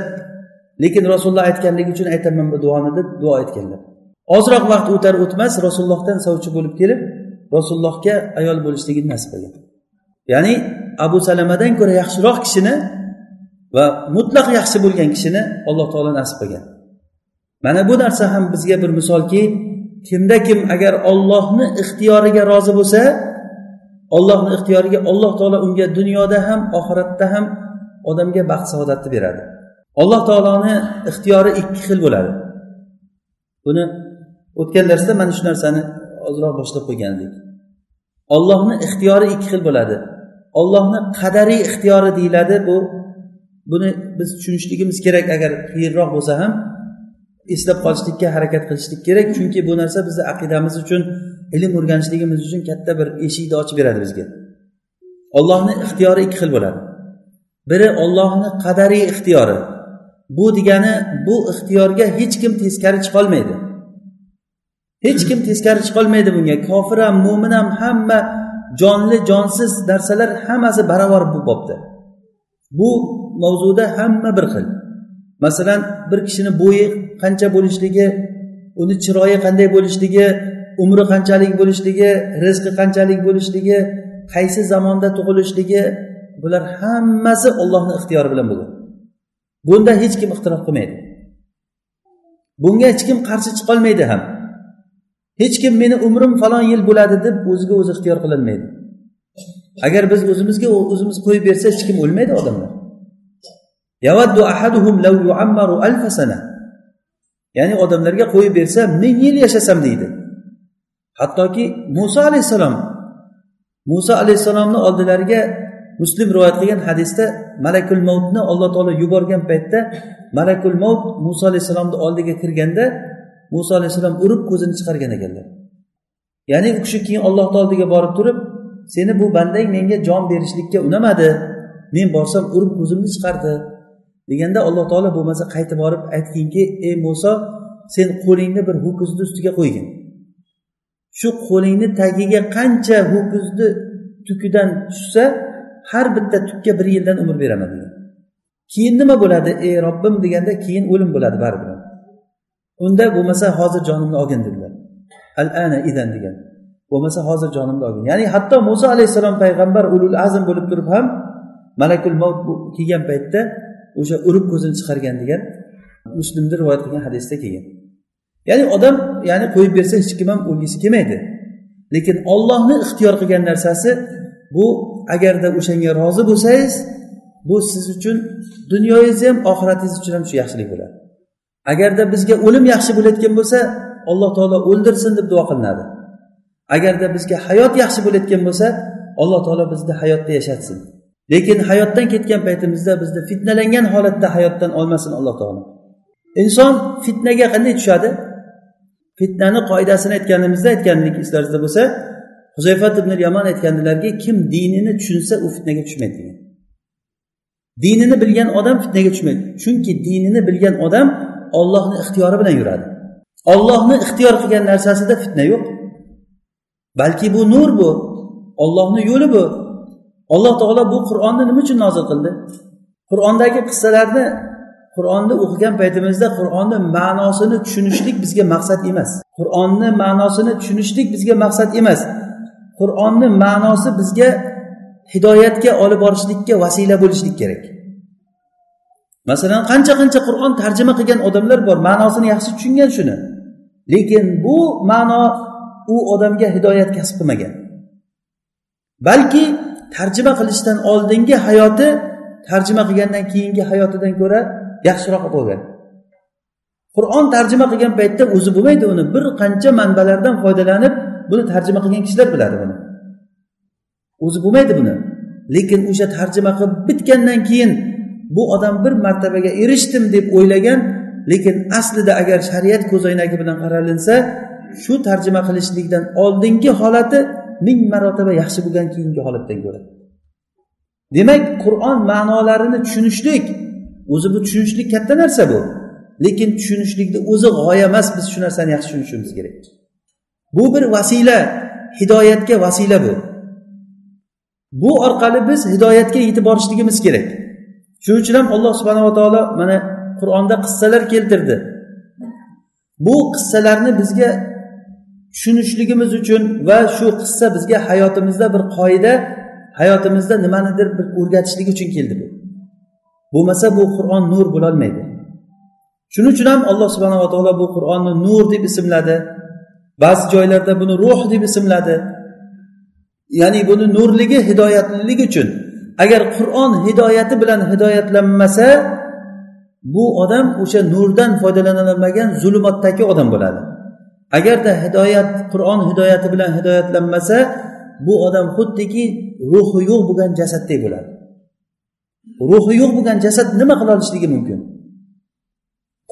lekin rasululloh aytganligi uchun aytaman bu duoni deb duo aytganlar ozroq vaqt o'tar o'tmas rasulullohdan sovchi bo'lib kelib rasulullohga ayol bo'lishligini nasib qilgan. Ya'ni abu salamadan ko'ra yaxshiroq kishini va mutlaq yaxshi bo'lgan kishini alloh taolo nasib qilgan. Mana bu narsa ham bizga bir misolki kimda kim agar ollohni ixtiyoriga rozi bo'lsa ollohni ixtiyoriga alloh taolo unga dunyoda ham oxiratda ham odamga baxt saodatni beradi. Alloh taoloni ixtiyori ikki xil bo'ladi. Buni o'tgan darsda mana shu narsani ozroq boshlab qo'ygan edik ollohni ixtiyori ikki xil bo'ladi. Ollohni qadariy ixtiyori deyiladi bu. Buni biz tushunishligimiz kerak agar qiyinroq bo'lsa ham. Eslab qolishlikka harakat qilishlik kerak. Chunki bu narsa bizni aqidamiz uchun ilm o'rganishligimiz uchun katta bir eshikni ochib beradi bizga. Ollohni ixtiyori ikki xil bo'ladi. Biri ollohni qadariy ixtiyori. Bu degani bu ixtiyorga hech kim teskari chiqolmaydi hech kim teskari chiqolmaydi bunga. Kofir ham mo'min ham hamma jonli jonsiz narsalar hammasi barobar bu bobda bu mavzuda hamma bir xil. Masalan bir kishini bo'yi qancha bo'lishligi uni chiroyi qanday bo'lishligi umri qanchalik bo'lishligi rizqi qanchalik bo'lishligi qaysi zamonda tug'ilishligi bular hammasi ollohni ixtiyori bilan bo'lgan. Bunda hech kim ixtirof qilmaydi. Bunga hech kim qarshi chiqolmaydi ham. Hech kim meni umrim falon yil bo'ladi deb o'ziga o'zi ixtiyor qilolmaydi agar biz o'zimizga o'zimiz qo'yib bersa hech kim o'lmaydi odamlar. Yavaddu ahaduhum law yuammaru alfa sana. Ya'ni odamlarga qo'yib bersa ming yil yashasam deydi. Hattoki muso alayhissalom muso alayhissalomni oldilariga muslim rivoyat qilgan hadisda malakul mavtni alloh taolo yuborgan paytda malakul mavt muso alayhissalomni oldiga kirganda muso alayhissalom urib ko'zini chiqargan ekanlar. Ya'ni u kishi keyin ollohni oldiga borib turib seni bu bandang menga jon berishlikka unamadi. Men borsam urib ko'zimni chiqardi. Deganda alloh taolo bo'lmasa qaytib borib aytginki ey muso sen qo'lingni bir ho'kizni ustiga qo'ygin. Shu qo'lingni tagiga qancha ho'kizni tukidan tushsa har bitta tukka bir yildan umr beraman degan keyin nima bo'ladi ey robbim? deganda keyin o'lim bo'ladi baribir. Unda bo'lmasa hozir jonimni olgin dedilar. Al ana idan degan. Bo'lmasa hozir jonimni olgin. Ya'ni hatto muso alayhissalom payg'ambar ulul azm bo'lib turib ham malakul mavt kelgan paytda o'sha urib ko'zini chiqargan degan muslimni rivoyat qilgan hadisda kelgan. Ya'ni odam ya'ni qo'yib bersa hech kim ham o'lgisi kelmaydi. Lekin ollohni ixtiyor qilgan narsasi bu agarda o'shanga rozi bo'lsangiz bu siz uchun dunyoyingiz ham oxiratingiz uchun ham shu yaxshilik bo'ladi. Agarda bizga o'lim yaxshi bo'layotgan bo'lsa alloh taolo o'ldirsin deb duo qilinadi. Agarda bizga hayot yaxshi bo'layotgan bo'lsa alloh taolo bizni hayotda yashatsin. Lekin hayotdan ketgan paytimizda bizni fitnalangan holatda hayotdan olmasin alloh taolo. Inson fitnaga qanday tushadi? Fitnani qoidasini aytganimizda aytgandik eslaringizda bo'lsa huzayfat ibn yamon aytgandilarki kim dinini tushunsa u fitnaga tushmaydi degan. Dinini bilgan odam fitnaga tushmaydi. Chunki dinini bilgan odam ollohni ixtiyori bilan yuradi. Ollohni ixtiyor qilgan narsasida fitna yo'q. Balki bu nur bu ollohni yo'li bu. Alloh taolo bu qur'onni nima uchun nozil qildi? Qur'ondagi qissalarni qur'onni o'qigan paytimizda qur'onni ma'nosini tushunishlik bizga maqsad emas. Qur'onni ma'nosini tushunishlik bizga maqsad emas. Qur'onni ma'nosi bizga hidoyatga olib borishlikka vasila bo'lishlik kerak. Masalan qancha qancha qur'on tarjima qilgan odamlar bor ma'nosini yaxshi tushungan shuni. Lekin bu ma'no u odamga hidoyat kasb qilmagan. Balki tarjima qilishdan oldingi hayoti tarjima qilgandan keyingi hayotidan ko'ra yaxshiroq bo'lgan. Qur'on tarjima qilgan paytda o'zi bo'lmaydi uni bir qancha manbalardan foydalanib buni tarjima qilgan kishilar biladi buni. O'zi bo'lmaydi buni. Lekin o'sha tarjima qilib bitgandan keyin bu odam bir martabaga erishdim deb o'ylagan lekin aslida agar shariat ko'zoynagi bilan qaralinsa shu tarjima qilishlikdan oldingi holati ming marotaba yaxshi bo'lgan keyingi holatdan ko'ra. Demak qur'on ma'nolarini tushunishlik o'zi bu tushunishlik katta narsa bu. Lekin tushunishlikni o'zi g'oya emas biz shu narsani yaxshi tushunishimiz kerak. Bu bir vasila hidoyatga vasila bu. Bu orqali biz hidoyatga yetib borishligimiz kerak. Shuning uchun ham alloh subhanava taolo mana qur'onda qissalar keltirdi. Bu qissalarni bizga tushunishligimiz uchun va shu qissa bizga hayotimizda bir qoida hayotimizda nimanidir bir o'rgatishlik uchun keldi bu. Bo'lmasa bu qur'on nur bo'lolmaydi. Shuning uchun ham alloh subhanava taolo bu qur'onni nur deb ismladi. Ba'zi joylarda buni ruh deb ismladi. Ya'ni buni nurligi hidoyatlilik uchun. Agar qur'on hidoyati bilan hidoyatlanmasa bu odam o'sha nurdan foydalanolmagan zulmatdagi odam bo'ladi. Agarda hidoyat qur'on hidoyati bilan hidoyatlanmasa bu odam xuddiki ruhi yo'q bo'lgan jasaddek bo'ladi. Ruhi yo'q bo'lgan jasad nima qila olishligi mumkin?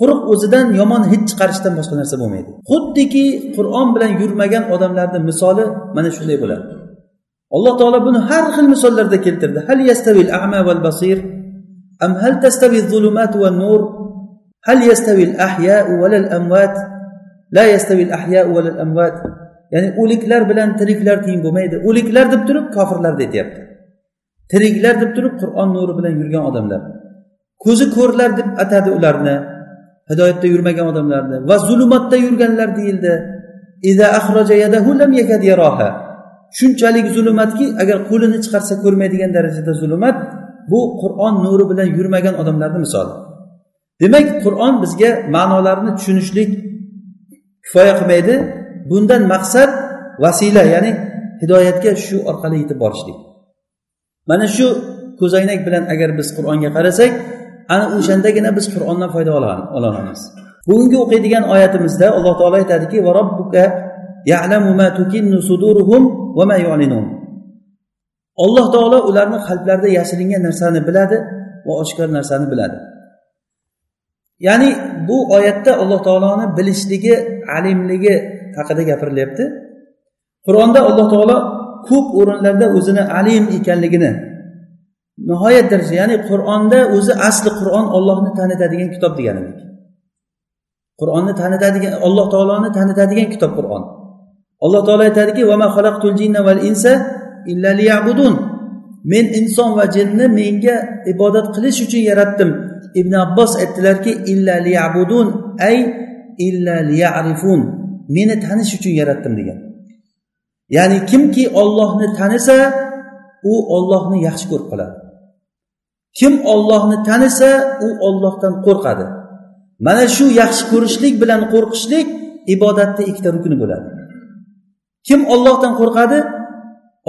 Quruq o'zidan yomon hid chiqarishdan boshqa narsa bo'lmaydi. Xuddiki qur'on bilan yurmagan odamlarni misoli mana shunday bo'ladi. Alloh taolo buni har xil misollarda keltirdi. Hal yastavil ama val basir am hal tastavi zulumat va nur hal yastavil ahya ahya'u val amvat la yastavi al ahya'u amvat ya'ni o'liklar bilan tiriklar teng bo'lmaydi. O'liklar deb turib kofirlarni aytyapti. Tiriklar deb turib qur'on nuri bilan yurgan odamlar. Ko'zi ko'rlar deb atadi ularni. Hidoyatda yurmagan odamlarni. Va zulmatda yurganlar deyildi. Shunchalik zulmatki agar qo'lini chiqarsa ko'rmaydigan darajada zulmat bu qur'on nuri bilan yurmagan odamlarni misoli. Demak qur'on bizga ma'nolarni tushunishlik kifoya qilmaydi. Bundan maqsad vasila ya'ni hidoyatga shu orqali yetib borishlik. Mana shu ko'zoynak bilan agar biz qur'onga qarasak ana o'shandagina biz qur'ondan foyda ola olamiz bugungi o'qiydigan oyatimizda alloh taolo aytadiki va robbuka ya'lamu ma tukinnu suduruhum va ma yu'linun. Alloh taolo ularni qalblarida yashiringan narsani biladi va oshkor narsani biladi. Ya'ni bu oyatda alloh taoloni bilishligi alimligi haqida gapirilyapti. Qur'onda alloh taolo ko'p o'rinlarda o'zini alim ekanligini nihoyat darajada ya'ni qur'onda o'zi asli qur'on ollohni tanitadigan kitob deganidek qur'onni tanitadigan alloh taoloni tanitadigan kitob qur'on. Alloh taolo aytadiki men inson va jinni menga ibodat qilish uchun yaratdim. Ibn abbos aytdilarki illa liyabudun ay illa liyarifun meni tanish uchun yaratdim degan. Ya'ni kimki ollohni tanisa u ollohni yaxshi ko'rib qoladi. Kim ollohni tanisa u ollohdan qo'rqadi. Mana shu yaxshi ko'rishlik bilan qo'rqishlik ibodatni ikkita rukni bo'ladi. Kim ollohdan qo'rqadi?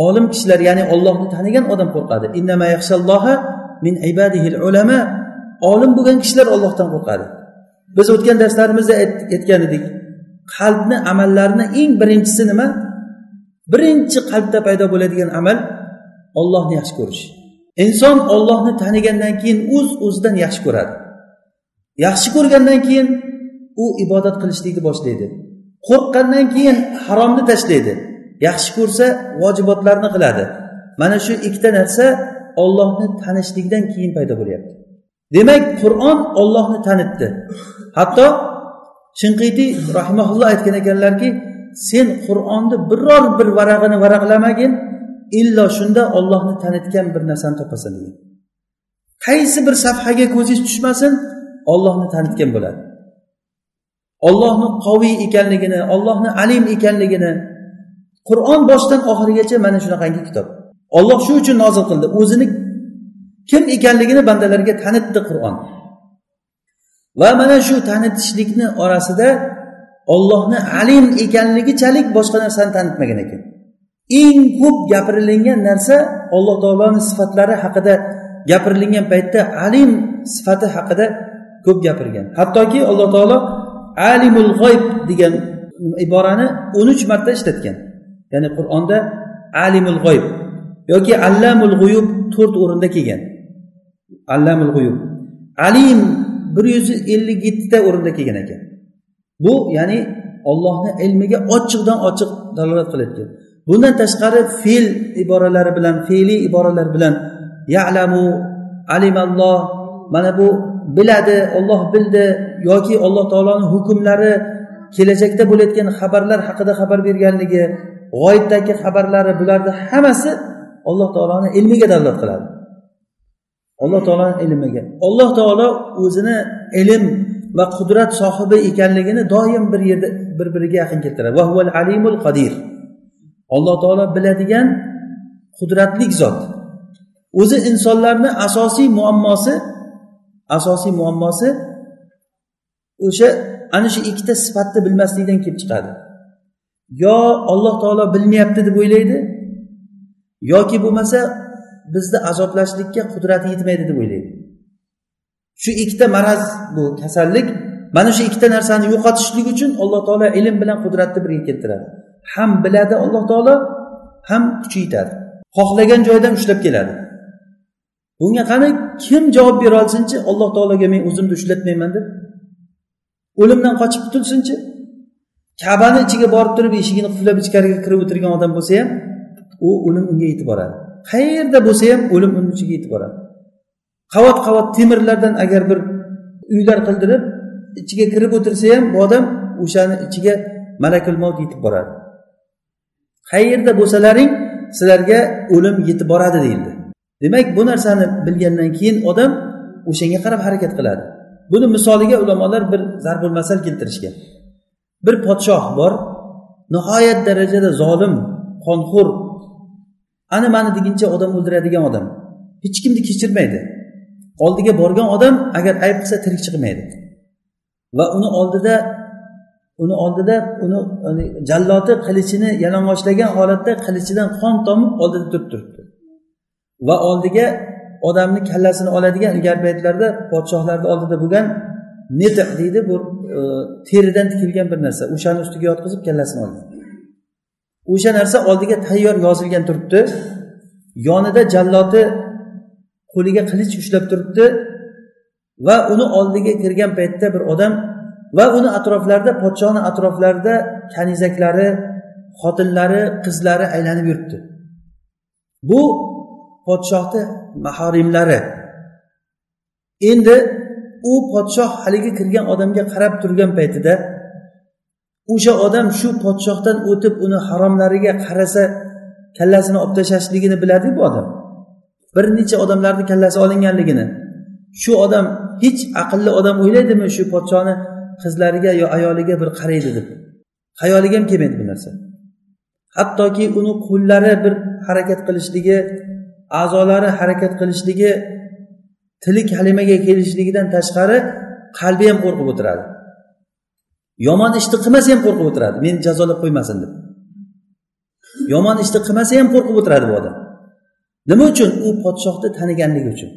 Olim kishilar ya'ni ollohni tanigan odam qo'rqadi. Min ibadihil ulama olim bo'lgan kishilar ollohdan qo'rqadi. Biz o'tgan darslarimizda aytgan edik qalbni amallarini eng birinchisi nima? Birinchi qalbda paydo bo'ladigan amal ollohni yaxshi ko'rish. Inson ollohni tanigandan keyin o'z uz o'zidan yaxshi ko'radi. Yaxshi ko'rgandan keyin u ibodat qilishlikni boshlaydi. Qo'rqqandan keyin haromni tashlaydi. Yaxshi ko'rsa vojibotlarni qiladi. Mana shu ikkita narsa ollohni tanishlikdan keyin paydo bo'lyapti. Demak qur'on ollohni tanitdi. Hatto shinqitiy rahimaulloh aytgan ekanlarki sen qur'onni biror bir varag'ini varaqlamagin illo shunda ollohni tanitgan bir narsani topasan degan qaysi bir safhaga ko'zingiz tushmasin ollohni tanitgan bo'ladi. Ollohni qoviy ekanligini ollohni alim ekanligini. Qur'on boshidan oxirigacha mana shunaqangi kitob. Olloh shu uchun nozil qildi. O'zini kim ekanligini bandalarga tanitdi qur'on. Va mana shu tanitishlikni orasida ollohni alim ekanligichalik boshqa narsani tanitmagan ekan. Eng ko'p gapirilingan narsa alloh taoloni sifatlari haqida gapirilingan paytda alim sifati haqida ko'p gapirgan. Hattoki alloh taolo alimul g'oyb degan iborani o'n uch marta ishlatgan. Ya'ni qur'onda alimul g'oyb yoki allamul g'uyub to'rt o'rinda kelgan. Allamul g'uyub. Alim bir yuz ellik yettita o'rinda kelgan ekan. Bu ya'ni ollohni ilmiga ochiqdan ochiq dalolat qilayotgan. Bundan tashqari fe'l iboralari bilan fe'liy iboralar bilan yalamu alimalloh mana bu biladi olloh bildi yoki alloh taoloni hukmlari kelajakda bo'layotgan xabarlar haqida xabar berganligi g'oyibdagi xabarlari bularni hammasi alloh taoloni ilmiga dalolat qiladi. Alloh taoloni ilmiga. Alloh taolo o'zini ilm va qudrat sohibi ekanligini doim bir yerda bir biriga yaqin keltiradi. Va huval alimul qodir alloh taolo biladigan qudratli zot. O'zi insonlarni asosiy muammosi asosiy muammosi o'sha ana shu ikkita sifatni bilmaslikdan kelib chiqadi. Yo alloh taolo bilmayapti deb o'ylaydi yoki bo'lmasa bizni azoblashlikka qudrati yetmaydi deb o'ylaydi. Shu ikkita maraz bu kasallik mana shu ikkita narsani yo'qotishlik uchun alloh taolo ilm bilan qudratni birga keltiradi. Ham biladi alloh taolo ham kuchaytiradi. Xohlagan joydan ushlab keladi. Bunga qani kim javob bera olsinchi alloh taologa men o'zimni ushlatmayman deb? O'limdan qochib qutulsinchi? Kabani ichiga borib turib eshigini qulflab ichkariga kirib o'tirgan odam bo'lsa ham u o'lim unga yetib boradi. Qayerda bo'lsa ham o'lim uni ichiga yetib boradi. Qavat qavat temirlardan agar bir uylar qildirib ichiga kirib o'tirsa ham bu odam o'shani ichiga malakul mavt yetib boradi. Qayerda bo'lsalaring sizlarga o'lim yetib boradi deyildi. Demak bu narsani bilgandan keyin odam o'shanga qarab harakat qiladi. Buni misoliga ulamolar bir zarbul masal keltirishgan. Bir podshoh bor nihoyat darajada zolim qonxo'r ana mani deguncha odam o'ldiradigan odam. Hech kimni kechirmaydi. Oldiga borgan odam agar ayb qilsa tirik chiqmaydi. Va uni oldida uni oldida uni jalloti qilichini yalang'ochlagan holatda qilichidan qon tomib oldida turib turibdi. Va oldiga odamni kallasini oladigan ilgari paytlarda podshohlarni oldida bo'lgan netiq deydi bu e, teridan tikilgan bir narsa. O'shani ustiga yotqizib kallasini olgan. O'sha narsa oldiga tayyor yozilgan turibdi. Yonida jalloti qo'liga qilich ushlab turibdi va uni oldiga kirgan paytda bir odam va uni atroflarida podshoni atroflarida kanizaklari xotinlari qizlari aylanib yuribdi. Bu podshohni mahorimlari. Endi u podshoh haligi kirgan odamga qarab turgan paytida o'sha odam shu podshohdan o'tib uni haromlariga qarasa kallasini olib tashlashligini biladi bu odam. Bir necha odamlarni kallasi olinganligini. Shu odam hech aqlli odam o'ylaydimi shu podshohni qizlariga yo ayoliga bir qaraydi deb? Xayoliga ham kelmaydi bu narsa. Hattoki uni qo'llari bir harakat qilishligi a'zolari harakat qilishligi tili kalimaga kelishligidan tashqari qalbi ham qo'rqib o'tiradi. Yomon ishni qilmasa ham qo'rqib o'tiradi. Meni jazolab qo'ymasin deb. Yomon ishni qilmasa ham qo'rqib o'tiradi bu odam. Nima uchun? U podshohni taniganligi uchun.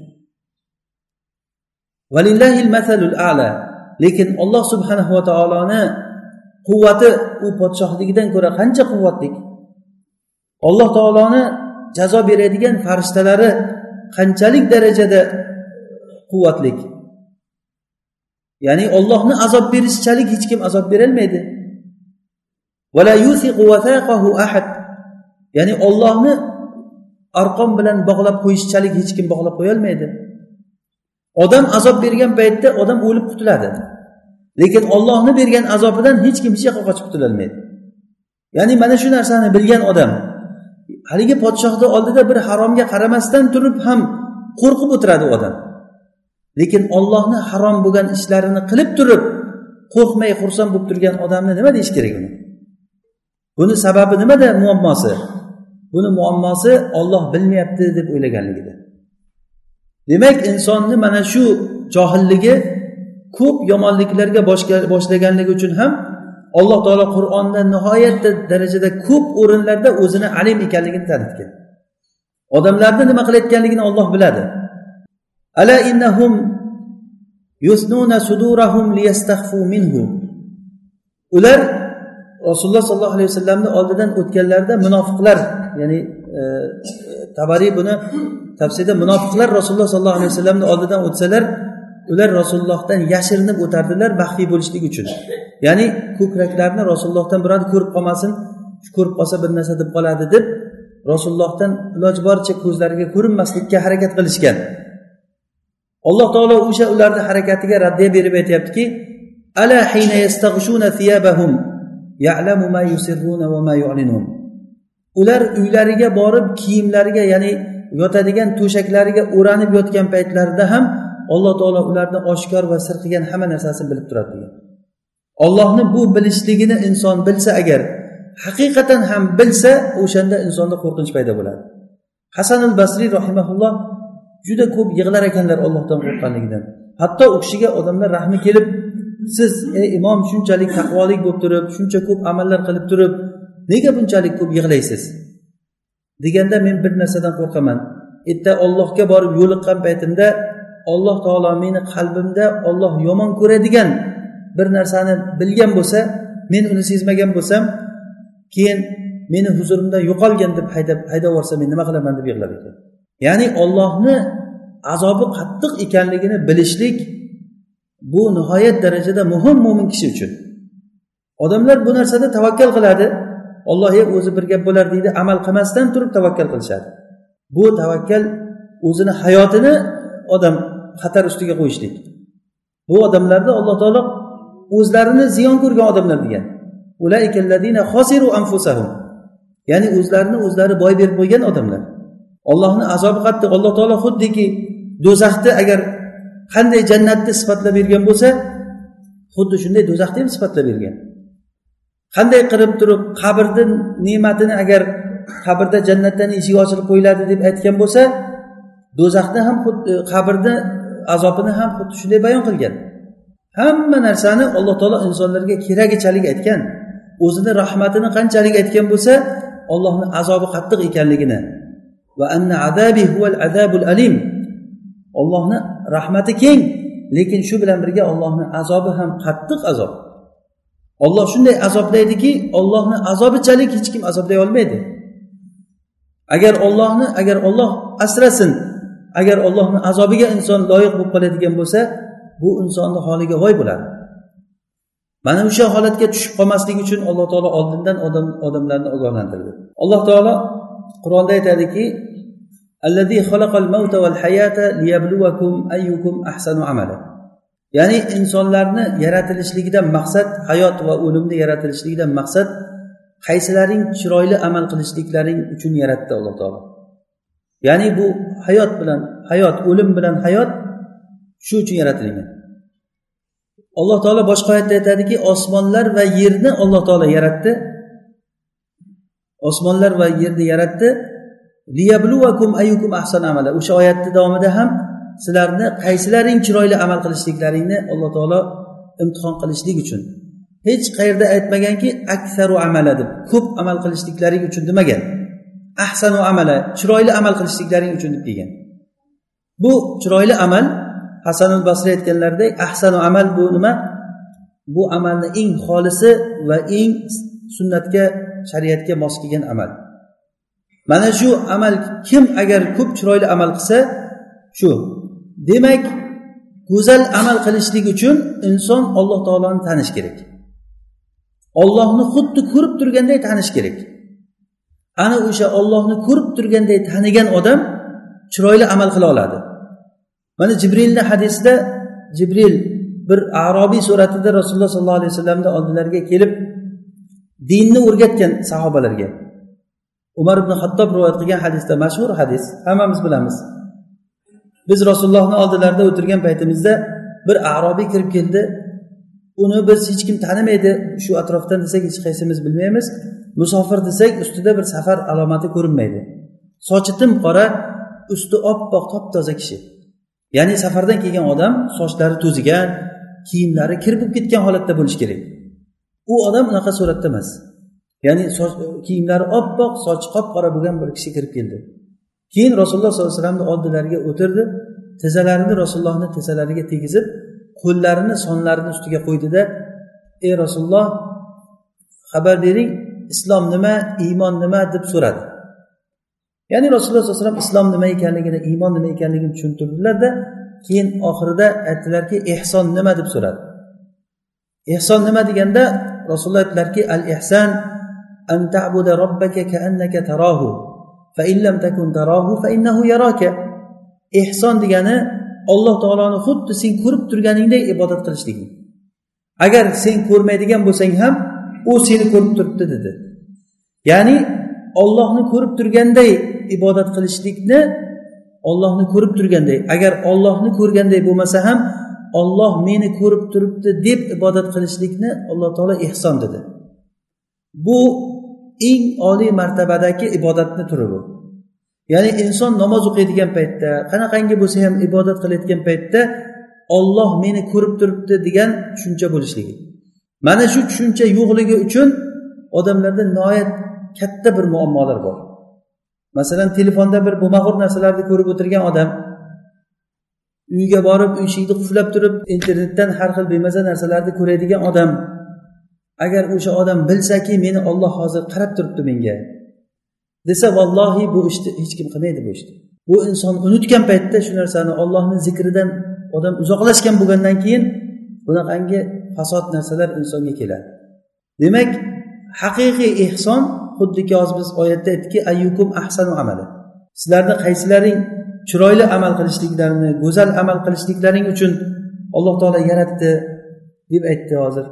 Lekin olloh subhanahu va taoloni quvvati u podshohligidan ko'ra qancha quvvatli. Alloh taoloni jazo beradigan farishtalari qanchalik darajada quvvatli. Ya'ni ollohni azob berishchalik hech kim azob berolmaydi. Ya'ni ollohni arqon bilan bog'lab qo'yishchalik hech kim bog'lab qo'yolmaydi. Odam azob bergan paytda odam o'lib qutuladi lekin ollohni bergan azobidan hech kim hech yoqqa qochib qutulolmaydi ya'ni mana shu narsani bilgan odam haligi podshohni oldida bir haromga qaramasdan turib ham qo'rqib o'tiradi odam. Lekin ollohni harom bo'lgan ishlarini qilib turib qo'rqmay xursand bo'lib turgan odamni nima deyish kerak uni? Buni sababi nimada muammosi? Buni muammosi olloh bilmayapti deb o'ylaganligida. Demak insonni mana shu johilligi ko'p yomonliklarga boshlaganligi uchun ham alloh taolo qur'onda nihoyatda darajada ko'p o'rinlarda o'zini alim ekanligini tanitgan. Odamlarni nima qilayotganligini olloh biladi. Ala innahum yusnuna sudurahum liyastakhfu minhu. Ular rasululloh sollallohu alayhi vasallamni oldidan o'tganlarida munofiqlar ya'ni e, tabariy buni tafsirda munofiqlar rasululloh sollallohu alayhi vasallamni oldidan o'tsalar ular rasulullohdan yashirinib o'tardilar maxfiy bo'lishlik uchun. Ya'ni ko'kraklarini rasulullohdan biror ko'rib qolmasin ko'rib qolsa bir narsa deb qoladi deb rasulullohdan iloji boricha ko'zlariga ko'rinmaslikka harakat qilishgan. Alloh taolo o'sha ularni harakatiga raddiya berib aytyaptiki ala hina thiyabahum ya'lamu ma yusirruna va ma yu'linun. Ular uylariga borib kiyimlariga ya'ni yotadigan to'shaklariga o'ranib yotgan paytlarida ham alloh taolo ularni oshkor va sir qilgan hamma narsasini bilib turadi degan. Ollohni bu bilishligini inson bilsa agar haqiqatan ham bilsa o'shanda insonda qo'rqinch paydo bo'ladi. Hasanul basriy rahimaulloh juda ko'p yig'lar ekanlar ollohdan qo'rqqanligidan. Hatto u kishiga odamlar rahmi kelib siz ey imom shunchalik taqvolik bo'lib turib shuncha ko'p amallar qilib turib nega bunchalik ko'p yig'laysiz? Deganda men bir narsadan qo'rqaman. Erta ollohga borib yo'liqqan paytimda olloh taolo meni qalbimda olloh yomon ko'radigan bir narsani bilgan bo'lsa men uni sezmagan bo'lsam keyin meni huzurimdan yo'qolgin deb haydab haydab yuborsa men nima qilaman deb yig'lar ekan. Ya'ni ollohni azobi qattiq ekanligini bilishlik bu nihoyat darajada muhim mo'min kishi uchun. Odamlar bu narsada tavakkal qiladi. Ollohga o'zi bir gap bo'lar deydi amal qilmasdan turib tavakkal qilishadi. Bu tavakkal o'zini hayotini odam xatar ustiga qo'yishlik. Bu odamlarni alloh taolo o'zlarini ziyon ko'rgan odamlar degan. Ya'ni o'zlarini o'zlari boy berib qo'ygan odamlar. Ollohni azobi qattiq. Alloh taolo xuddiki do'zaxni agar qanday jannatni sifatlab bergan bo'lsa xuddi shunday do'zaxni ham sifatlab bergan. Qanday qilib turib qabrni ne'matini agar qabrda jannatdan eshigi ochilib qo'yiladi deb aytgan bo'lsa do'zaxni ham xuddi e, qabrni azobini ham xuddi shunday bayon qilgan. Hamma narsani alloh taolo insonlarga keragichalik aytgan o'zini rahmatini qanchalik aytgan bo'lsa ollohni azobi qattiq ekanligini va anna azabi huval azabul alim. Ollohni rahmati keng lekin shu bilan birga ollohni azobi ham qattiq azob. Olloh shunday azoblaydiki ollohni azobichalik hech kim azoblay olmaydi. Agar ollohni agar olloh asrasin agar ollohni azobiga inson loyiq bo'lib qoladigan bo'lsa bu insonni holiga voy bo'ladi. Mana o'sha holatga tushib qolmaslik uchun alloh taolo oldindan odam odamlarni ogohlantirdi. Alloh taolo qur'onda aytadiki ya'ni insonlarni yaratilishligidan maqsad hayot va o'limni yaratilishligidan maqsad qaysilaring chiroyli amal qilishliklaring uchun yaratdi alloh taolo. Ya'ni bu hayot bilan hayot o'lim bilan hayot shu uchun yaratilgan alloh taolo boshqa oyatda aytadiki osmonlar va yerni alloh taolo yaratdi. Osmonlar va yerni yaratdi. O'sha oyatni davomida ham sizlarni qaysilaring chiroyli amal qilishliklaringni alloh taolo imtihon qilishlik uchun. Hech qayerda aytmaganki aksaru amala deb ko'p amal qilishliklaring uchun demagan. Ahsanu amala chiroyli amal qilishliklaring uchun deb kelgan. Bu chiroyli amal hasanul basri aytganlaridek ahsanu amal bu nima? Bu amalni eng xolisi va eng sunnatga shariatga mos kelgan amal. Mana shu amal kim agar ko'p chiroyli amal qilsa shu. Demak go'zal amal qilishlik uchun inson alloh taoloni tanish kerak. Ollohni xuddi ko'rib turganday tanish kerak. Ana o'sha ollohni ko'rib turganday tanigan odam chiroyli amal qila oladi. Mana jibrilni hadisida jibril bir arobiy suratida rasululloh sollallohu alayhi vasallamni oldilariga kelib dinni o'rgatgan sahobalarga. Umar ibn hattob rivoyat qilgan hadisda mashhur hadis hammamiz bilamiz. Biz rasulullohni oldilarida o'tirgan paytimizda bir arobiy kirib keldi. Uni biz hech kim tanimaydi. Shu atrofdan desak hech qaysimiz bilmaymiz. Musofir desak ustida bir safar alomati ko'rinmaydi. Sochi tim qora usti oppoq top toza kishi. Ya'ni safardan kelgan odam sochlari to'zigan kiyimlari kir bo'lib ketgan holatda bo'lishi kerak. U odam unaqa suratda emas. Ya'ni e, kiyimlari oppoq sochi qop qora bo'lgan bir kishi kirib keldi. Keyin rasululloh sollallohu alayhi vasallamni oldilariga o'tirdi tizzalarini rasulullohni tizzalariga tegizib qo'llarini sonlarini ustiga qo'ydida ey rasululloh xabar bering islom nima iymon nima? deb so'radi. Ya'ni rasululloh sallallohu alayhi vasallam islom nima ekanligini iymon nima ekanligini tushuntirdilarda keyin oxirida aytdilarki ehson nima? deb so'radi. Ehson nima? deganda rasululloh aytdilarki al ihson an ta'buda robbaka kaannaka tarahu fa in lam takun tarahu fa innahu yaraka. Ehson degani alloh taoloni xuddi sen ko'rib turganingdek ibodat qilishlik. Agar sen ko'rmaydigan bo'lsang ham u seni ko'rib turibdi dedi. Ya'ni ollohni ko'rib turganday ibodat qilishlikni ollohni ko'rib turganday agar ollohni ko'rganday bo'lmasa ham olloh meni ko'rib turibdi deb ibodat qilishlikni alloh taolo ehson dedi. Bu eng oliy martabadagi ibodatni turi bu. Ya'ni inson namoz o'qiydigan paytda qanaqangi bo'lsa ham ibodat qilayotgan paytda olloh meni ko'rib turibdi degan tushuncha bo'lishligi. Mana shu tushuncha yo'qligi uchun odamlarda nihoyat katta bir muammolar bor. Masalan telefonda bir bo'lmag'ur narsalarni ko'rib o'tirgan odam uyga borib eshikni qulflab turib internetdan har xil bemaza narsalarni ko'radigan odam. Agar o'sha odam bilsaki meni olloh hozir qarab turibdi menga. Desa vallohi bu ishni hech kim qilmaydi bu ishni. Bu inson unutgan paytda shu narsani ollohni zikridan odam uzoqlashgan bo'lgandan keyin bunaqangi fasod narsalar insonga keladi. Demak haqiqiy ehson xuddiki hozir biz oyatda aytdikki ayyukum ahsanu amali. Sizlarni qaysilaring chiroyli amal qilishliklarini go'zal amal qilishliklaring uchun alloh taolo yaratdi deb aytdi hozir.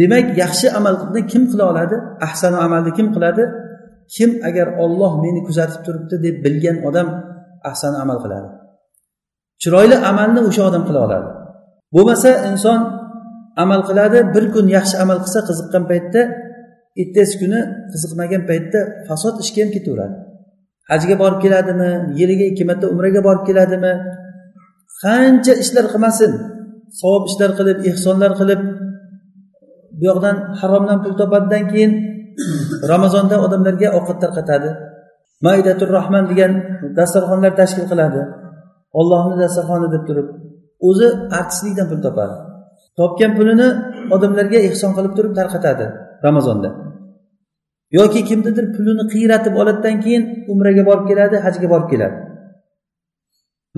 Demak yaxshi amalni kim qila oladi? Ahsanu amalni kim qiladi? Kim agar olloh meni kuzatib turibdi deb bilgan odam ahsan amal qiladi? Chiroyli amalni o'sha odam qila oladi. Bo'lmasa inson amal qiladi bir kun yaxshi amal qilsa qiziqqan paytda ertasi kuni qiziqmagan paytda fasod ishga ham ketaveradi. Hajga borib keladimi? Yiliga ikki marta umraga borib keladimi? Qancha ishlar qilmasin. Savob ishlar qilib ehsonlar qilib bu yoqdan haromdan pul topadidan keyin ramazonda odamlarga ovqat tarqatadi. Maidatur rahman degan dasturxonlar tashkil qiladi. Ollohni dasturxoni deb turib o'zi artistlikdan pul topadi. Topgan pulini odamlarga ehson qilib turib tarqatadi ramazonda. Yoki kimnidir pulini qiyratib oladidan keyin umraga borib keladi hajga borib keladi.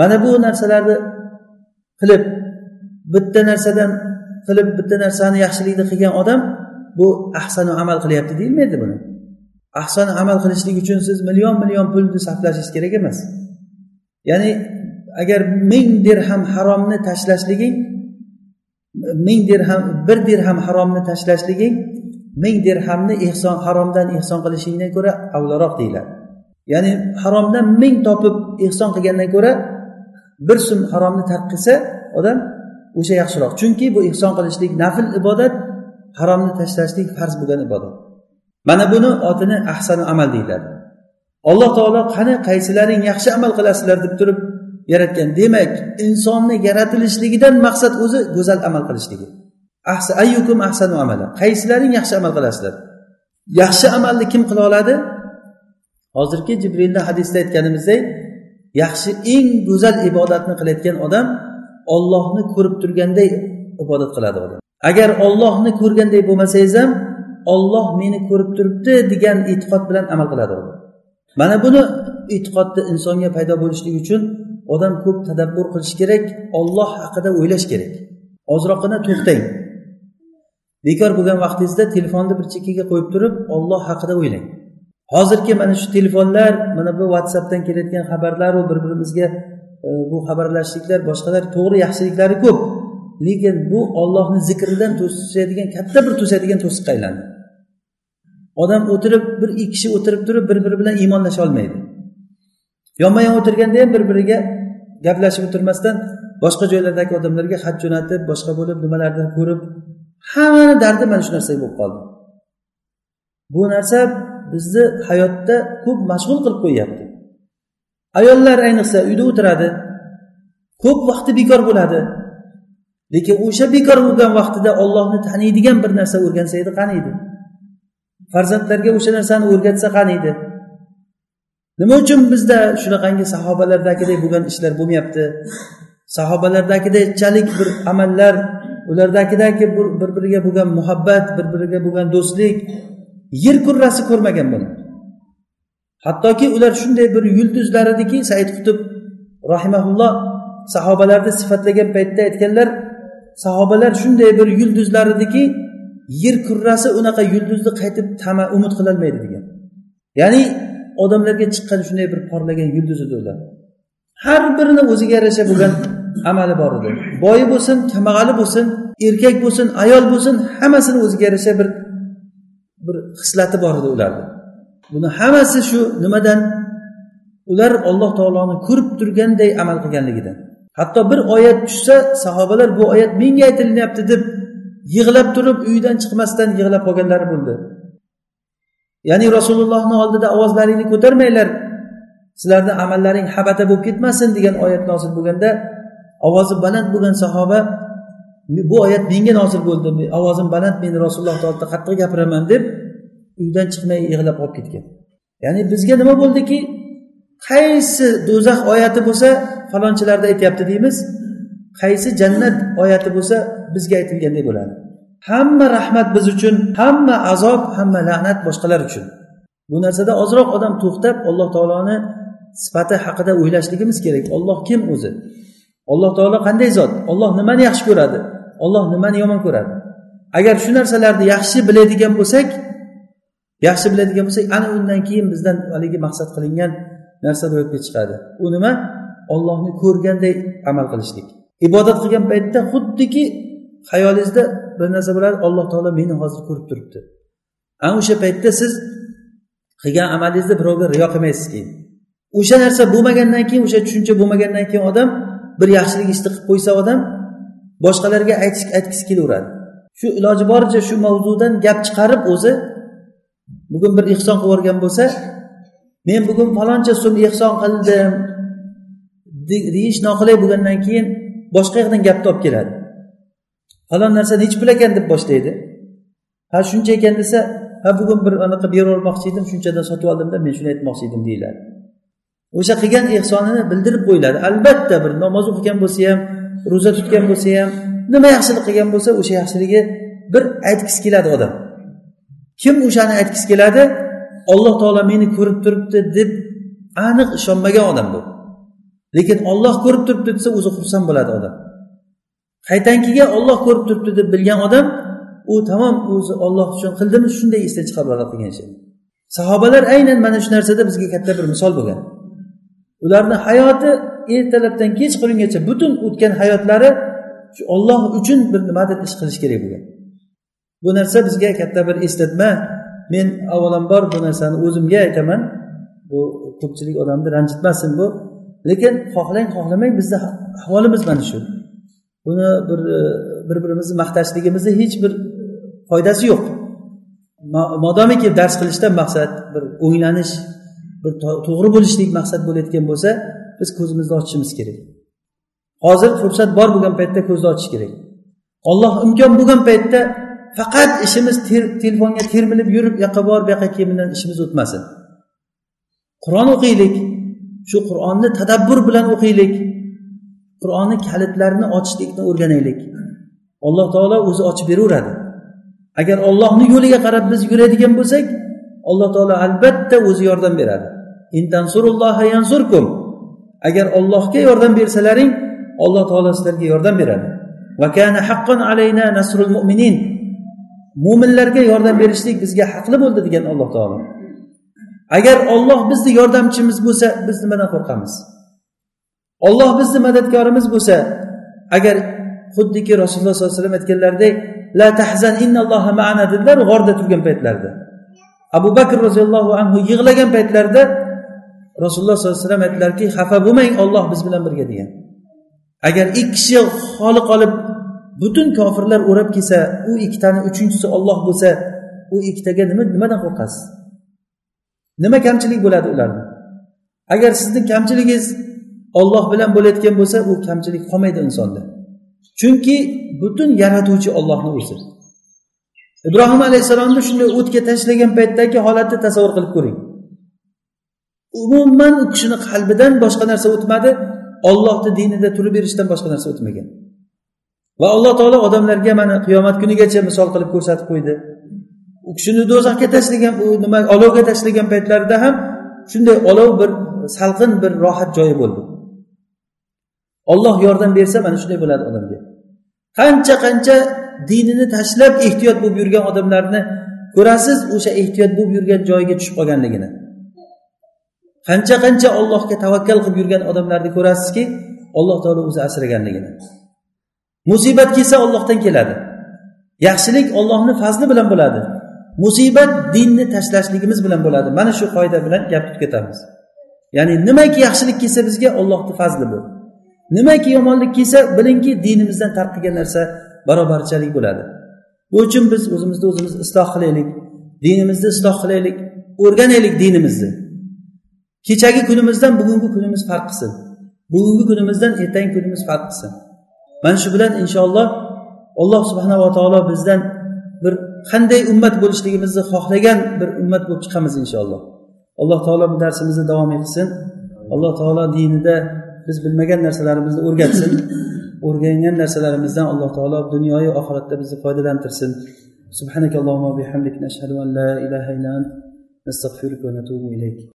Mana bu narsalarni qilib bitta narsadan qilib bitta narsani yaxshilikni qilgan odam bu ahsanu amal qilyapti deyilmaydi buni. Ahson amal qilishlik uchun siz million million pulni sarflashingiz kerak emas. Ya'ni agar ming dirham haromni tashlashliging ming dirham bir dirham haromni tashlashliging ming dirhamni ehson haromdan ehson qilishingdan ko'ra avlaroq deyiladi. Ya'ni haromdan ming topib ehson qilgandan ko'ra bir so'm haromni tark qilsa odam o'sha yaxshiroq. Chunki bu ehson qilishlik nafl ibodat haromni tashlashlik farz bo'lgan ibodat. Mana buni otini ahsanu amal deyiladi. Alloh taolo qani qaysilaring yaxshi amal qilasizlar deb turib yaratgan. Demak insonni yaratilishligidan maqsad o'zi go'zal amal qilishligi. Ayyukum ahsanu amala. Qaysilaring yaxshi amal qilasizlar yaxshi amalni kim qila oladi? Hozirgi jibrilni hadisda aytganimizdek yaxshi eng go'zal ibodatni qilayotgan odam ollohni ko'rib turganday ibodat qiladi odam. Agar ollohni ko'rganday bo'lmasangiz ham olloh meni ko'rib turibdi degan e'tiqod bilan amal qiladi odam. Mana buni e'tiqodni insonga paydo bo'lishligi uchun odam ko'p tadabbur qilish kerak olloh haqida o'ylash kerak. Ozroqgina to'xtang. Bekor bo'lgan vaqtingizda telefonni bir chekkaga qo'yib turib olloh haqida o'ylang. Hozirgi mana shu telefonlar mana bu whatsappdan kelayotgan xabarlaru bir birimizga e, bu xabarlashishliklar boshqalar to'g'ri yaxshiliklari ko'p. Lekin bu ollohni zikridan to'sadigan katta bir to'sadigan to'siqqa aylandi. Odam o'tirib bir ikki kishi o'tirib turib bir biri bilan iymonlasha olmaydi. Yonma yon o'tirganda ham bir biriga gaplashib o'tirmasdan boshqa joylardagi odamlarga xat jo'natib boshqa bo'lib nimalarni ko'rib hammani dardi mana shu narsaga bo'lib qoldi. Bu narsa bizni hayotda ko'p mashg'ul qilib qo'yyapti. Ayollar ayniqsa uyda o'tiradi ko'p vaqti bekor bo'ladi lekin o'sha bekor bo'lgan vaqtida ollohni taniydigan bir narsa o'rgansa edi qani edi farzandlarga o'sha narsani o'rgatsa qani edi nima uchun bizda shunaqangi sahobalardagidek bo'lgan ishlar bo'lmayapti? Sahobalardagidekchalik bir amallar ulardagidagi bir biriga bo'lgan muhabbat bir biriga bo'lgan do'stlik yer kurrasi ko'rmagan buni hattoki ular shunday bir yulduzlar ediki said qutub rahimaulloh sahobalarni sifatlagan paytda aytganlar sahobalar shunday bir yulduzlar ediki yer kurrasi unaqa yulduzni qaytib tama umid qilolmaydi degan. Ya'ni odamlarga chiqqan shunday bir porlagan yulduz edi ular. Har birini o'ziga yarasha bo'lgan amali bor edi. Boyi bo'lsin kambag'ali bo'lsin erkak bo'lsin ayol bo'lsin hammasini o'ziga yarasha bir bir xislati bor edi ularni buni hammasi shu nimadan? Ular alloh taoloni ko'rib turganday amal qilganligidan. Hatto bir oyat tushsa sahobalar bu oyat menga aytilinyapti deb yig'lab turib uydan chiqmasdan yig'lab qolganlari bo'ldi. Ya'ni rasulullohni oldida ovozlaringni ko'tarmanglar. Sizlarni amallaring habata bo'lib ketmasin degan oyat nozil bo'lganda ovozi baland bo'lgan sahoba bu oyat menga nozil bo'ldi. Ovozim baland men rasulullohni oldida qattiq gapiraman deb uydan chiqmay yig'lab qolib ketgan. Ya'ni bizga nima bo'ldiki? Qaysi do'zax oyati bo'lsa falonchilarda aytyapti deymiz. Qaysi jannat oyati bo'lsa bizga aytilganday bo'ladi. Hamma rahmat biz uchun hamma azob hamma la'nat boshqalar uchun. Bu narsada ozroq odam to'xtab alloh taoloni sifati haqida o'ylashligimiz kerak. Olloh kim o'zi? Alloh taolo qanday zot? Olloh nimani yaxshi ko'radi? Olloh nimani yomon ko'radi? Agar shu narsalarni yaxshi biladigan bo'lsak yaxshi biladigan bo'lsak ana undan keyin bizdan haligi maqsad qilingan narsa ro'yobga chiqadi u nima? Ollohni ko'rganday amal qilishlik. Ibodat qilgan paytda xuddiki xayolingizda bir narsa bo'ladi alloh taolo meni hozir ko'rib turibdi. Ana o'sha paytda siz qilgan amalingizni birovga riyo qilmaysiz keyin. O'sha narsa bo'lmagandan keyin o'sha tushuncha bo'lmagandan keyin odam bir yaxshilik ishni qilib qo'ysa odam boshqalarga aytish aytgisi kelaveradi. Shu iloji boricha shu mavzudan gap chiqarib o'zi bugun bir ehson qilib yuborgan bo'lsa men bugun faloncha so'm ehson qildim deyish noqulay bo'lgandan keyin boshqa yoqdan gapni olib keladi. Falon narsa nechi pul ekan deb boshlaydi. Ha shuncha ekan desa ha bugun bir anaqa berib yubormoqchi edim shunchadan sotib oldimda men shuni aytmoqchi edim deyiladi. O'sha qilgan ehsonini bildirib qo'yiladi. Albatta bir namoz o'qigan bo'lsa ham ro'za tutgan bo'lsa ham nima yaxshilik qilgan bo'lsa o'sha yaxshiligi bir aytgisi keladi odam. Kim o'shani aytgisi keladi? Alloh taolo meni ko'rib turibdi deb aniq ishonmagan odam bu. Lekin olloh ko'rib turibdi desa o'zi xursand bo'ladi odam. Qaytankiga olloh ko'rib turibdi deb bilgan odam u tamom o'zi olloh uchun qildimi shunday esdan chiqarib oladi qilgan ishini sahobalar aynan mana shu narsada bizga katta bir misol bo'lgan. Ularni hayoti ertalabdan kechqurungacha butun o'tgan hayotlari shu olloh uchun bir nimadir ish qilish kerak bo'lgan. Bu narsa bizga katta bir eslatma. Men avvalambor bu narsani o'zimga aytaman. Bu ko'pchilik odamni ranjitmasin bu. Lekin xohlang xohlamang bizni ahvolimiz mana shu. Buni bir e, bir birimizni maqtashligimizni hech bir e, foydasi yo'q. Modomiki dars qilishdan maqsad bir o'nglanish bir to'g'ri bo'lishlik maqsad bo'layotgan bo'lsa biz ko'zimizni ochishimiz kerak. Hozir fursat bor bo'lgan paytda ko'zni ochish kerak. Olloh imkon bo'lgan paytda faqat ishimiz telefonga termilib yurib bu yoqqa bor bu yoqqa kel bilan ishimiz o'tmasin. Qur'on o'qiylik shu qur'onni tadabbur bilan o'qiylik qur'onni kalitlarini ochishlikni o'rganaylik. Alloh taolo o'zi ochib beraveradi. Agar ollohni yo'liga qarab biz yuradigan bo'lsak alloh taolo albatta o'zi yordam beradi. Agar ollohga yordam bersalaring alloh taolo sizlarga yordam beradi. Mo'minlarga yordam berishlik bizga haqli bo'ldi degan alloh taolo. Agar olloh bizni yordamchimiz bo'lsa biz nimadan qo'rqamiz? Olloh bizni madadkorimiz bo'lsa agar xuddiki rasululloh sollallohu alayhi vasallam aytganlaridek la tahzan innalloha maana dedilar g'orda turgan paytlarida abu bakr roziyallohu anhu yig'lagan paytlarida rasululloh sollallohu alayhi vasallam aytdilarki xafa bo'lmang olloh biz bilan birga degan. Agar ikki kishi xoli qolib butun kofirlar o'rab kelsa u ikkitani uchinchisi olloh bo'lsa u ikkitaga nima nimadan qo'rqasiz? Nima kamchilik bo'ladi ularni? Agar sizni kamchiligingiz olloh bilan bo'layotgan bo'lsa u kamchilik qolmaydi insonda. Chunki butun yaratuvchi ollohni o'zi ibrohim alayhissalomni shunday o'tga tashlagan paytdagi holatni tasavvur qilib ko'ring. Umuman u kishini qalbidan boshqa narsa o'tmadi ollohni dinida turib berishdan boshqa narsa o'tmagan. Va alloh taolo odamlarga mana qiyomat kunigacha misol qilib ko'rsatib qo'ydi. U kishini do'zaxga tashlagan u nima olovga tashlagan paytlarida ham shunday olov bir salqin bir rohat joyi bo'ldi. Olloh yordam bersa mana shunday bo'ladi odamga. Qancha qancha dinini tashlab ehtiyot bo'lib yurgan odamlarni ko'rasiz o'sha ehtiyot bo'lib yurgan joyiga tushib qolganligini. Qancha qancha ollohga tavakkal qilib yurgan odamlarni ko'rasizki alloh taolo o'zi asraganligini. Musibat kelsa ollohdan keladi. Yaxshilik ollohni fazli bilan bo'ladi. Musibat dinni tashlashligimiz bilan bo'ladi. Mana shu qoida bilan gap tutib ketamiz. Ya'ni nimaki yaxshilik kelsa bizga ollohni fazli bu. Nimaki yomonlik kelsa bilingki dinimizdan tarqigan narsa barobarchalik bo'ladi. Bu uchun biz o'zimizni o'zimiz isloh qilaylik dinimizni isloh qilaylik o'rganaylik dinimizni. Kechagi kunimizdan bugungi kunimiz farq qilsin bugungi kunimizdan ertangi kunimiz farq qilsin mana shu bilan inshaalloh alloh subhanava taolo bizdan bir qanday ummat bo'lishligimizni xohlagan bir ummat bo'lib chiqamiz inshaalloh. Alloh taolo bu darsimizni davom etsin. Alloh taolo dinida biz bilmagan narsalarimizni o'rgatsin. O'rgangan narsalarimizdan alloh taolo dunyoyu oxiratda bizni foydalantirsin سبحانك اللهم وبحمدك نشهد أن لا إله إلا أنت نستغفرك ونتوب إليك